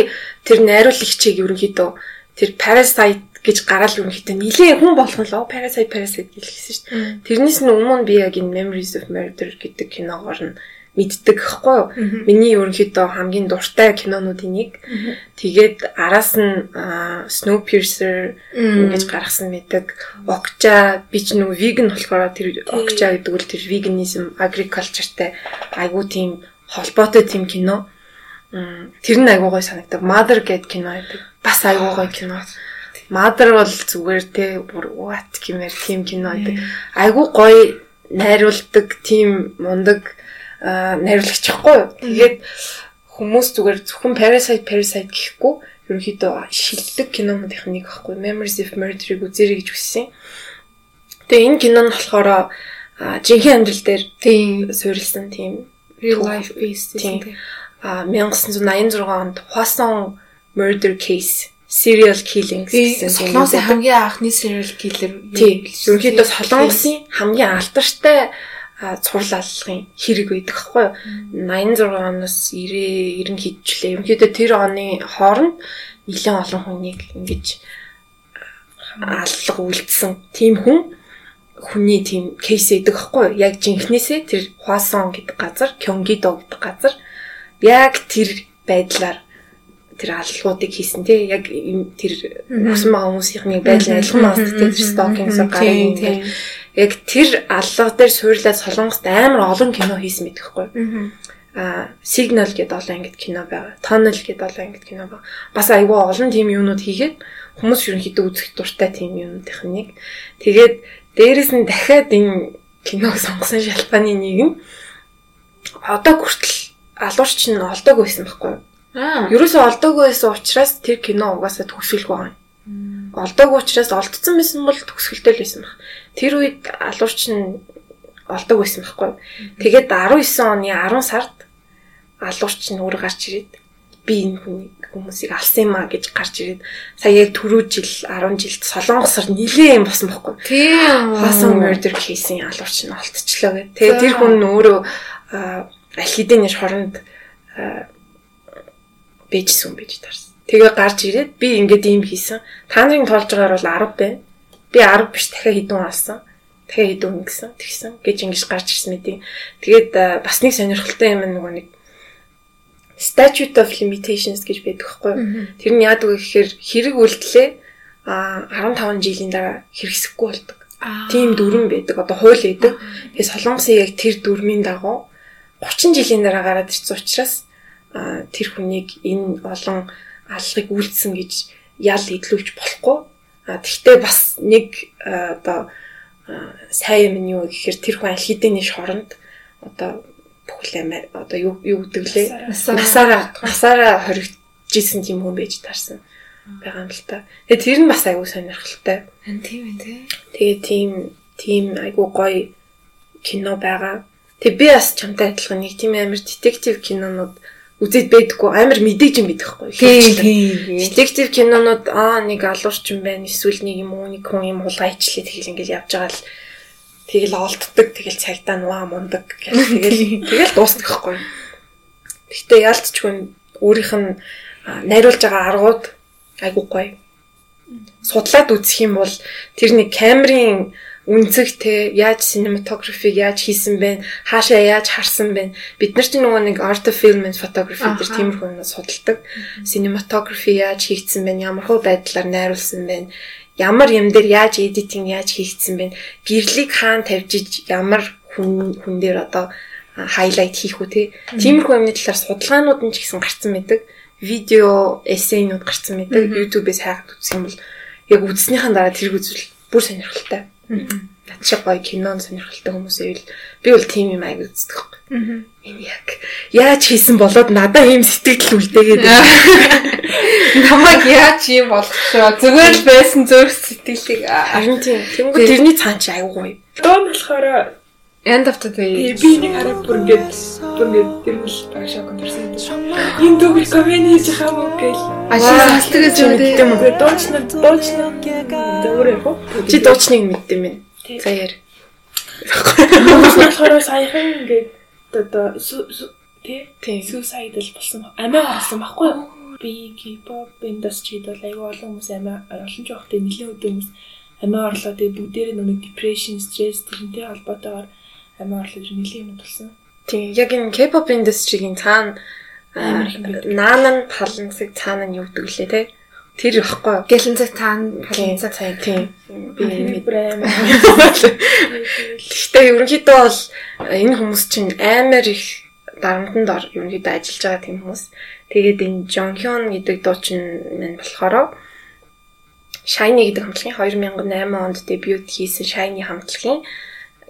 тэр найруулагчийг ерөнхийдөө тэр Parasite гэж гараал ерөнхийдөө нилийн хүн болох нь лоо Parasite Parasite гэж хэлсэн шүү дээ. Тэрнээс нь өмнө би яг энэ Memories of Murder гэдэг киногоор нь мэддэг гэхгүй юу. Миний ерөнхийдөө хамгийн дуртай кинонуудын нэг. Тэгээд араас нь Snowpiercer ингэж гаргасан мэдэг. Okja би ч нөгөө vegan болохоор тэр Okja гэдэг үл тэр veganism agricultureтэй айгуу тийм холбоотой тийм кино. Тэр нь айгуу гой санагдав. Mother гэдэг кино байдаг. Бас айгуу гой кино. Mother бол зүгээр те бүр what гэмээр тийм кино байдаг. Айгуу гой найруулдаг тийм мундаг найруулагч ихгүй юу. Тэгээд хүмүүс зүгээр зөвхөн Parasite Parasite гэхгүй ерөнхийдөө шилдэг кинонуудынх нь нэг байхгүй Memories of Murder-ыг үзэрэй гэж хүссэн. Тэгээ энэ кино нь болохоор жинхэнэ амьдрал дээр тийм. суурилсан тийм real life based тийм. а 1986 онд Hwaseong murder case serial killing гэсэн Солонгосын хамгийн анхны serial killer тийм ерөнхийдөө Солонгосын хамгийн алдартай цуврал аллахын хэрэг байдаг хгүй юу? 86 оноос 90 90 хидчлээ ерөнхийдөө тэр оны хооронд нэлээд олон хүнийг ингэж аллах үлдсэн тийм хүн хүний тийм кейс эдэг хгүй яг жинхнээсээ тэр Хвасон гэдэг газар Кёнгидо гэдэг газар яг тэр байдлаар тэр аллуудыг хийсэн тий яг тэр хүсэн байгаа хүмүүсийн байдал айлхан байна тий тэр стокингс гарын тий яг тэр аллага дээр суурлаад солонгост амар олон кино хийсэн мэт гэхгүй а сигнал гэдэг олон ангид кино байгаа. Tunnel гэдэг олон ангид кино байгаа. Бас айгүй олон тийм юмнууд хийгээд хүмүүс ерөнхийдөө үзэх дуртай тийм юмнуудынх нэг. Тэгээд дээрэс нь дахиад энэ киног сонгосон шалтгааны нэг нь одоо хүртэл алуурч нь олдог байсан байхгүй юу? Аа. Ерөөсөө олдоогүй байсан учраас тэр кино угаасаа төгсгөлгүй байна. Олдоогүй учраас олдсон байсан бол төгсгөлтэй л байсан баг. Тэр үед алуурч нь олдог байсан байхгүй. Тэгээд 19 оны 10 сард алуурч нь өөр гарч ирээд би энэ хүмүүсийг алсан юм а гэж гарч ирээд сая яг түрүү жил 10 жилд солонгосоор нилээ юм болсон байхгүй. Тийм. Хасан murder case-ийн алуурч нь олдчихлоо гэх. Тэгээд тэр хүн өөрөө аль хэдийн хоронд бэжсэн бэж таарсан. Тэгээ гарч ирээд би ингээд ийм хийсэн. Та нарын тоолж байгаагаар бол 10 байна. Би 10 биш дахиад хэдэн алсан. Дахиад хэдэн ингэсэн. Тэгсэн. гэж ингэж гарч ирсэн мэт. Тэгээд бас нэг сонирхолтой юм нөгөө нэг statute of limitations гэж байдаг хгүй. Тэр нь яадаг вэ гэхээр хэрэг үйлдэлээ а 15 жилийн дараа хэрэгсэхгүй болдог. Тийм дүрэн байдаг. Одоо хууль байдаг. Тэгээ солонгосын яг тэр дүрмийн дагуу 30 жилийн дараа гараад ирсэн учраас тэр хүнийг энэ олон аллагыг үйлдсэн гэж ял идлүүлж болохгүй. А тэгтээ бас нэг одоо сайн юм нь юу гэхээр тэр хүн аль хэдийн нэг шоронд одоо амиа одоо юу юу гэдэг лээ насаараа насаараа хоригдчихсэн тийм хүн байж таарсан байгаа юм л та. Тэгээ тэр нь бас айгүй сонирхолтой. Тийм ээ тий. Тэгээ тийм тийм айгүй гоё кино байгаа. Тэг би бас чамтай адилхан нэг тийм амар детектив кинонууд үзээд байдггүй амар мэдээж юм. Тийм тийм. Детектив кинонууд аа нэг алуурчин байна эсвэл нэг юм уу нэг хүн юм улгайчлээ тэгэл ингээл явж байгаа л тэгэл олддог тэгэл цагдаа нуаа мундаг гэх тэгэл [LAUGHS] тэгэл дуустдаг хгүй. Гэхдээ яалтчгүй өөрийнх нь найруулж байгаа аргууд айгуу гоё. Судлаад үзэх юм бол тэр нэг камерын үнцэг те яаж cinematography яаж хийсэн бэ? Хаашаа яаж харсан бэ? Бид нар чинь нөгөө нэг art of film and photography дээр тиймэрхүү юм судалдаг. Cinematography яаж хийгдсэн бэ? Ямар хөө байдлаар найруулсан бэ? Ямар юм дээр яаж editing яаж хийгдсэн бэ? Гэрлийг хаана тавьж иж ямар хүн хүн дээр одоо хайлайт хийх үү те? Тиймэрхүү юмны талаар судалгаанууд нь ч гэсэн гарцсан байдаг. Видео эссейнууд гарцсан байдаг. YouTube-ээс хайгаад үзэх юм бол яг үзснийхэн дараа тэрг үзвэл бүр сонирхолтой Над шиг гоё кинон сонирхолтой хүмүүс ивэл би бол тийм юм аяг үздэг байхгүй. Энэ яг яаж хийсэн болоод надад ийм сэтгэл үлдээгээд [LAUGHS] намайг яаж юм болгочоо зүгээр л байсан зүрх сэтгэлийг харин тийм. Тэнгүү тэрний цаан чи аяг гоё. Дөө болохоор End of the day. би нэг хараа бүр ингээд бүр ингээд тэр нь л баг шок төрсөн. Ийм дүүгэл комент хийж байгаа юм гээл. Ашиг салтгаас юм дээ. Мэддэм үү? Дуучна дуучна дөөр яг уу. Чи дуучныг мэддэм юм. За яар. болохоор саяхан ингээд одоо тий Тийм. suicidal болсон амиа орсон байхгүй юу? Би K-pop industry-д бол аюу олон хүмүүс амиа олон байхдаа нэлээд хүмүүс амиа орлоо тэгээ бүгдээрээ нүг depression, stress тэрнтэй холбоотойгоор амиа орлоо нэлээд юм болсон. Тийм. Яг энэ K-pop industry-гийн цаана Амар их юм байдаг. наанан палансыг цаана нь юу гэдэг лээ те. Тэр ихгүй? Гэлэнцэг таан Тийм. паланцаг Тийм. Би амиа. [LAUGHS] Гэхдээ ерөнхийдөө бол энэ хүмүүс чинь амар их дарамтанд ор ерөнхийдөө ажиллаж байгаа тийм хүмүүс. Тэгээд энэ Жонхён гэдэг дуучин мань болохоор Shiny гэдэг хамтлагийн 2008 онд дебют хийсэн Shiny хамтлагийн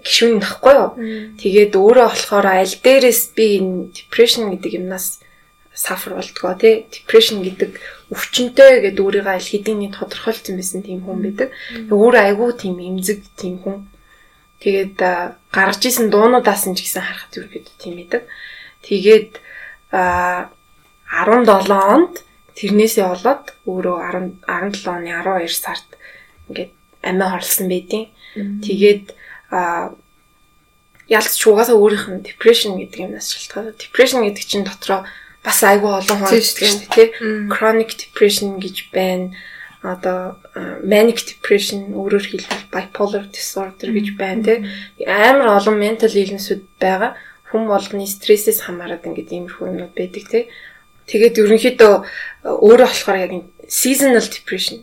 гишүүн нөхгүй юу? Тэгээд өөрөө болохоор аль дээрээс би энэ depression гэдэг юмнаас suffer болдгоо тий. Depression гэдэг өвчнөй гэдэг өөрийгөө аль хэдийн тодорхойлсон байсан тийм хүн байдаг. Өөрөө айгүй тийм эмзэг тийм хүн. Тэгээд гарч исэн дуунуудаас нь ч гэсэн харахад ерөөд тийм байдаг. Тэгээд а 17 онд тэрнээсээ болоод өөрөө 10 17 оны 12 сард ингээд амиа хорлсон байдیں۔ Тэгээд а ялц ч угаасаа өөрийнх нь depression гэдэг юмнаас шалтгаалаад depression гэдэг чинь дотроо бас айгүй олон хүн байдаг шүү дээ тий. Chronic depression гэж байна. Одоо manic depression өөрөөр хэлбэл bipolar disorder гэж байна тий. Амар олон mental illness-үүд байгаа. Хүн болгоны стрессээс хамаарат ингээд иймэрхүү юмнууд байдаг тий. Тэгээд ерөнхийдөө өөрөө болохоор яг seasonal depression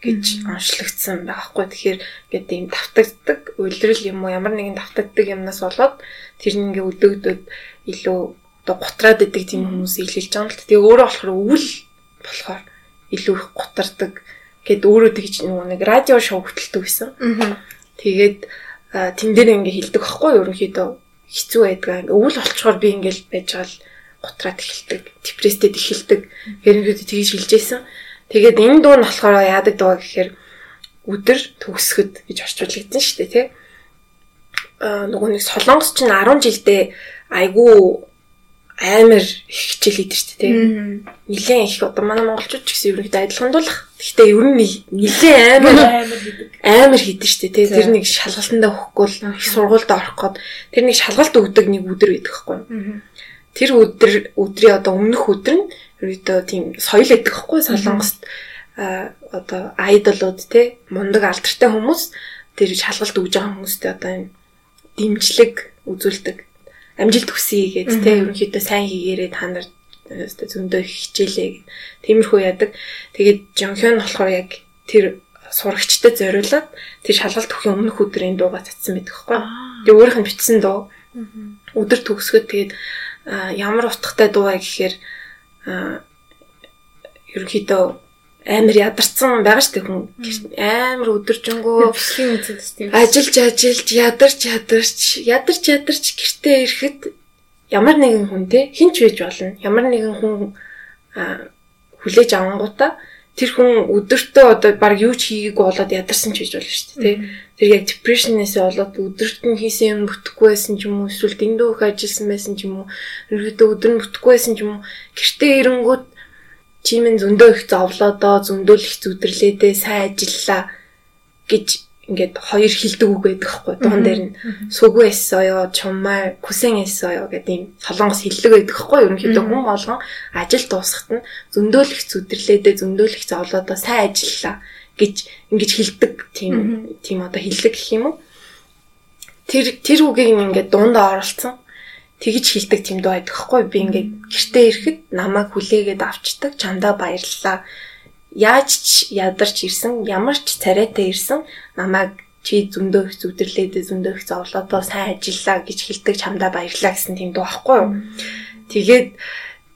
гэж онцлогдсон байгаа хгүй. Тэгэхээр ингээд ийм давтагддаг үйлрэл юм уу ямар нэгэн давтагддаг юмнаас болоод тэр нь ингээд өдөөгдөд илүү одоо гутраад идэг тийм хүмүүс илэлж байгаа юм л. Тэгээ өөрөө болохоор өвөл болохоор илүү их гутардаг гэд өөрөө тэгж нэг радио шоу хөтэлдэг байсан. Тэгээд тэн дээр ингээ хилдэг байхгүй ерөнхийдөө хэцүү байдгаа ингээ өвөл болчоор би ингээл байж байгаа л гутраад эхэлдэг, депресстэд эхэлдэг. Ерөнхийдөө тэгж хилжсэн. Тэгээд энэ дуу нь болохоор яадаг дуу гэхээр өдөр төгсгöd гэж орчуулагдсан шүү дээ тий. Аа нөгөө нэг солонгос чинь 10 жилдээ айгүй амар их хичээл дээ тий. Нилээн их одоо манай монголчууд ч гэсэн ерөнхийдөө адилхан дуулах. Гэхдээ ер нь нилээн [LAUGHS] амар амар хийдэж тий тэр нэг шалгалтандаа өгөхгүй л их сургуульд орох гээд тэр нэг шалгалт өгдөг нэг өдөр байдаг хгүй тэр өдөр өдрийн одоо өмнөх өдөр нь ерөөдөө тийм соёл байдаг хгүй солонгост одоо айдолууд тий мундаг алдартай хүмүүс тэр шалгалт өгж байгаа хүмүүстэй одоо энэ дэмжлэг үзүүлдэг амжилт хүсье гэдэг тий ерөнхийдөө сайн хийгээрээ та нар өстө зөндөө хичээлээ гэд. Тиймэрхүү яадаг. Тэгээд Жонхён болохоор яг тэр сурагчтай зориулаад тэр шалгалт өгөх өмнөх өдрийн дууга цацсан байдаг хгүй. Тэгээ өөрийнх нь бичсэн дуу. Өдөр төгсгöd тэгээд ямар утгатай дуу вэ гэхээр ерөнхийдөө амар ядарсан байгаа штэ хүн. Амар өдөржингөө Бичлэгийн үзэл тийм. ажиллаж ажиллаж ядарч ядарч ядарч ядарч гэртээ ирэхэд ямар нэгэн хүн те хинч байж болно. Ямар нэгэн хүн хүлээж авангуудаа тэр хүн өдөртөө одоо баг юу ч хийгээгүй болоод ядарсан ч гэж болно шүү дээ те тэр яг depression-ээс болоод өдөрт нь хийсэн юм бүтэхгүй байсан ч юм уу эсвэл дэндүү их ажилласан байсан ч юм уу ерөөдөө өдөр нь бүтэхгүй байсан ч юм уу. Гэртээ ирэнгүүт чимэн зөндөө их зовлоодоо зөндөө л их зүдэрлээдээ сайн ажиллаа гэж ингээд хоёр хилдэг үг байдаг хгүй. Дуун дээр нь эсоё чумаа күсэн эсоё гэдэг юм солонгос хиллэг байдаг хгүй. Ерөнхийдөө хүн болгон ажил дуусахад нь зөндөөлөх зүдэрлээдээ зөндөөлөх зовлоодоо сайн ажиллаа гэж ингэж хилдэг тийм тийм одоо хиллэг гэх юм уу? Тэр тэр үгийг ингээд дундаа оруулсан тэгж хилдэг дуу байдаг хгүй. Би ингээд гэртээ ирэхэд намайг хүлээгээд авчдаг чамдаа баярлалаа яаж ч ядарч ирсэн ямар ч царайтай ирсэн намайг чи зөндөө их зүдэрлээд зөндөө их зовлоодоо сайн ажиллаа гэж хэлдэг чамдаа баярлаа гэсэн тийм дуу байхгүй юу. Тэгээд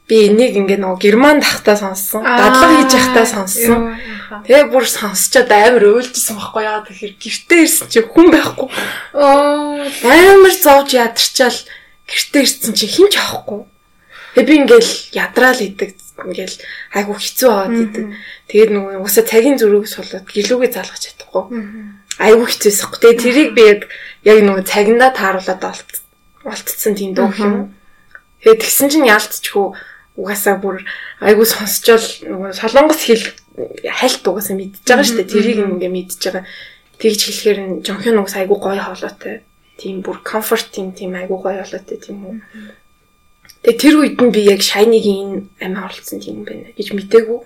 би энийг ингээ нөгөө герман тахтаа сонссон. Дадлага хийж явахдаа сонссон. Тэгээ бүр сонсчод амар өөлжсэн байхгүй яа тэгэхээр гэртээ ирсэн чи хүн байхгүй. Оо Амар зовж ядарчаал гэртээ ирсэн чи хин ч авахгүй. Тэгээ би ингээл ядраал идэг ингээл айгу хэцүү аваад идэг. Тэгээд нөгөө уусаа цагийн зөрүүг суулгаад гэлүүгээ залгаж чадахгүй. Айгу хэцүүсэхгүй. Тэгээд тэрийг би яг нөгөө цагиндаа тааруулаад олт олтцсон тийм дуу юм. Тэгээд тэгсэн чинь яалтчгүй угаасаа бүр айгу сонсчол нөгөө солонгос хэл хальт угаасаа мэдчихэж байгаа шүү дээ. Тэрийг ингээ мэдчихэж байгаа. Тэгж хэлэхээр нь жонхын угаас айгу гоё хоолойтой. Тийм бүр comfort тийм тийм айгу гоё хоолойтой тийм үү. Тэгээ тэр үед нь би яг Shiny-гийн амиа оролцсон тийм юм байна гэж мтээгүй.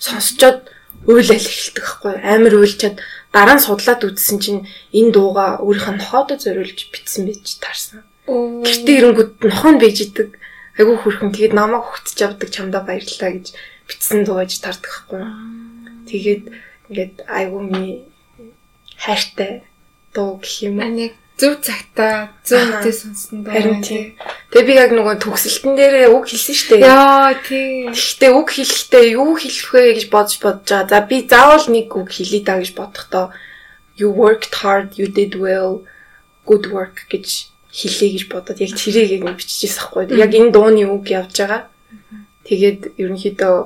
Сонсчоод уйл аль эхэлдэг байхгүй амар уйлчаад дараа нь судлаад үзсэн чинь энэ дууга өөрийнх нь нохоодо зориулж битсэн байж таарсан. Гэртээ ирэнгүүт нохоо нь бийж идэг. Айгу хөрхөн тэгээд намайг хөтж авдаг чамдаа баярлалаа гэж битсэн дуу гэж таардаг байхгүй. Тэгээд ингээд айгу миний хайртай дуу гэх юм. Ань яг зөв цагтаа зөв үедээ сонссон доо. Харин тийм. Тэгээ би яг нөгөө төгсөлтөн дээрээ үг хэлсэн шүү дээ. Яа тийм. Гэхдээ үг хэлэхдээ юу хэлэх вэ гэж бодож бодож байгаа. За би заавал нэг үг хэлье даа гэж бодохдоо you worked hard, you did well, good work гэж хэлье гэж бодоод яг тэрийг яг биччихсэн байхгүй. Яг энэ дууны үг явж байгаа. Тэгээд ерөнхийдөө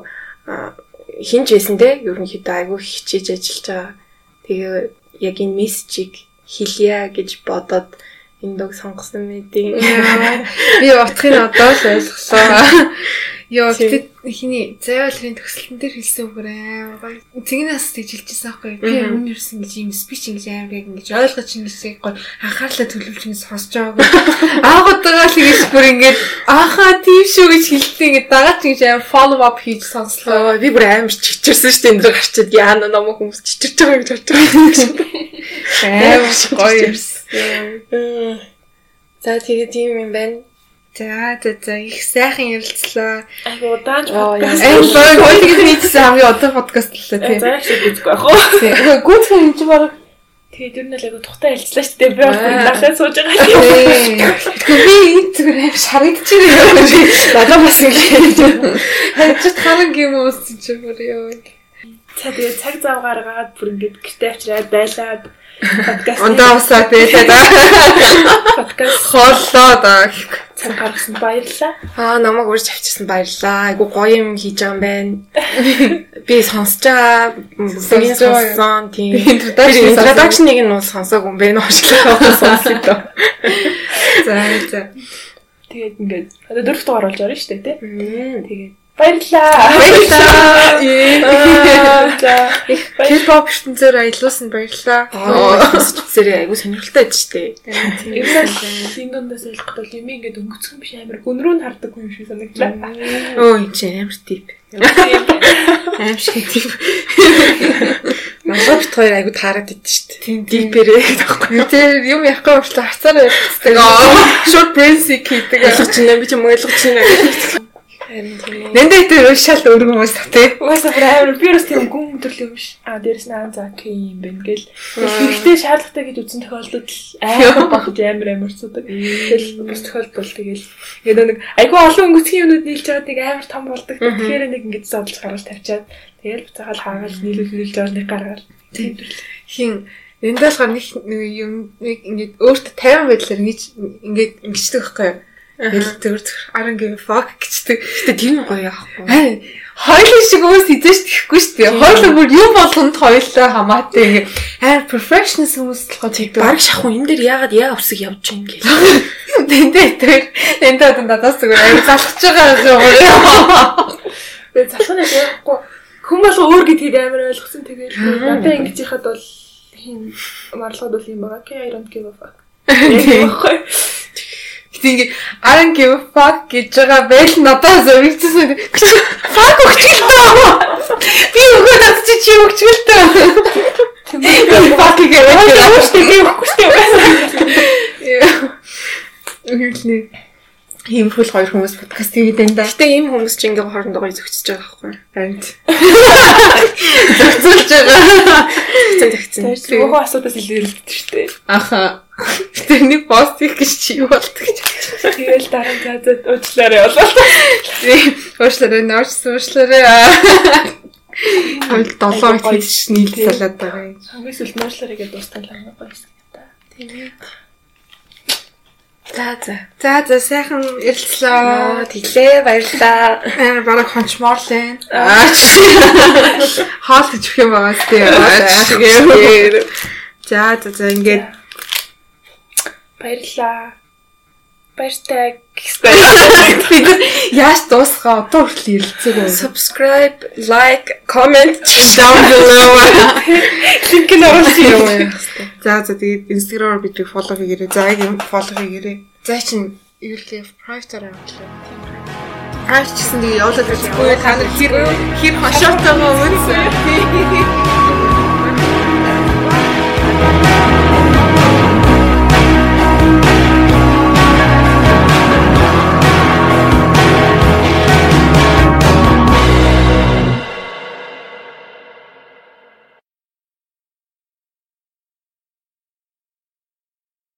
а, хинч байсан те ерөнхийдөө айгүй хичээж ажиллаж байгаа. Тэгээ яг энэ мессежийг хэлье гэж бодоод энэ дог сонгосон мэдээ. Би утгыг одоо л ойлголоо. [LAUGHS] Йоо, тэгэд хиний зайлрын төгсөлтөн дээр хэлсэн үгээр амар гоё. Цэгнээс тэгж хэлчихсэн аахгүй. Би өмнө ерсэн гэж юм спич ингэж амар яг ингэж ойлгож ингэж гоё анхаарлаа төлөвлөж ингэ сонсож байгаагүй. [LAUGHS] Аагуудгаа л ингэж бүр ингэж аахаа тийм шүү гэж хэлтий ингэ дагаад ингэж амар follow up хийж сонслоо. Би бүр амар чичирсэн шүү дээ энэ дээр гарчаад яана намайг хүмүүс чичирч байгаа гэж бодож байгаа. Амар гоё ерсэн. За тэгээ тийм юм байна. За за за их сайхан ярилцлаа. Айгу удаан ч Оо, подкаст. Айн тэгж нийцсэн хамгийн одоо подкаст л тий. Зарах шиг үзгүй ах уу. Тэгээ гүйтхэн юм чи баг Тэгээд ер нь л айгу тухтай хэлцлээ шүү дээ. Би бас дахиад сууж байгаа. Тэгээ би энэ зүгээр аим шарагдчихэр юм. Надад бас ингэ. Хажууд харан юм уусч чи бүр ёо. За тэгээд цаг зав гаргаад бүр ингээд гэртээ авчираад байлаад подкаст Ондоо усаа бэлээ да. подкаст Хооллоо да. Цаг гаргасан баярлалаа. Аа намайг урьж авчирсан баярлаа. Айгу гоё юм хийж байгаа юм байна. [LAUGHS] Би сонсож байгаа. Бүгд сонссон. Тийм. Introduction-ыг нь бол сонсоогүй юм байна. Уучлаарай [LAUGHS] сонсоо. За за. Тэгээд ингээд одоо дөрөвт дугаар болж байгаа шүү дээ тий. Тэгээд баярлалаа. Баярлалаа. K-pop ертөнцөөр аялуулсан баярлалаа. Аа сонсчихсэрээ айгу сонирхолтой байж тээ. Ер нь л энэ дундаас ойлгоход бол юм ингээд өнгөцгөн биш амар гүн рүү нь хардаг юм шиг санагдлаа. Өө энэ чи амар тип. Аим шиг тип. Монгол бит хоёр айгу таарад идэв дээ. Тийм. Дипэрээ гэхгүй. Тэр юм яахгүй уртлаа хацаараа явчихдаг. Brain sick хийдэг. Ойлгож байна би ч юм ойлгож байна. Нэндээ тэр шал өөр хүмүүс тий. Угаасаа бүр амар бас тийм гүн төрлийн юм биш. А дээрэс нь аа за окей юм байна гэл. Хэрэгтэй шаардлагатай гэж үзсэн тохиолдолд амар багж амар амар цудаг. Тэгэл бас тохиолдол тэгэл ингээд нэг айгүй олон өнгөцгийн юмнууд нийлж байгаа нэг амар том болдог. Тэгэхээр нэг ингэж зодолж гаргаж тавьчаад тэгэл буцаагаал хаагаал нийлүүл нийлж байгаа нэг гаргаар. Тийм төрөл. Хин энэ даалгаар нэг юм нэг ингээд өөртөө 50 байдлаар ингэж ингээд ингэждэг байхгүй юу? Тэгэл тэр аран give fuck гэждэг. Гэтэ тийм гоё яахгүй. Харин хоёулын шиг өөс идэж тэхгүй шүү дээ. Хоёулаа бүр юм болгонд хоёулаа хамаатай ингээ аа professional хүмүүс болохоор тэгдэг. Бараг шахуу энэ дээр яагаад яа усыг явж ийн гэл. [LAUGHS] Тэндээ тэр тэндээ одоо надаас зүгээр аяг залхаж байгаа юм. Тэгээ залханаа яахгүй хүн болго өөр гэдгийг амар ойлгосон тэгээд надад ингэж яхад бол хин марлууд бол юм байгаа. Okay, I don't give a fuck. [LAUGHS] Яахгүй. Гэтэ ингээ I don't give a fuck гэж байгаа байл надад зөвлөсөн. Fuck өгчихлээ. Би өгөө над чи чи өгчихлээ. Тийм fuck гэж Үгүй ийм фул хоёр хүмүүс подкаст хийгээд энэ да. Гэтэ ийм хүмүүс ч ингээ хоорондоо гоё зөгчөж байгаа байхгүй. Харин [LAUGHS] зөвцөлж байгаа. Тэгсэн. Тэр өөхөө асуудаас илэрэлдэж штэ. Аха. Тэрний пост хийх гэж чи юу болт гэж. Тэгэл дараа нь за за уучлаарай болоо. Уучлаарай, нөөч суучлаарай. Хойл долоо хийж нийл салаад байгаа юм. Хамгийн сүлд нуучлаарай гэдээ дуусталаа гоё юм да. Тийм. За за. За за сайхан ярилцлаа. Тэглээ баярлаа. Аа бараг хончмоор л байна. Аа хаал гэж өгөх юм байгаа сте. За за за ингээд Баярлаа. Баяртай. бид яаж дуусгаа одоо хүртэл байна. Subscribe, like, comment Down below. Линк нь оруулъя. За за тэгээд Instagram-аар бидийг follow хийгээрэй. За ийм follow хийгээрэй. За чин юу л private-аар авчлаа. Private гэсэн нэг явуулаад үзгүй та нар хэр хэр хашаатайгаа үнсэн. [LAUGHS]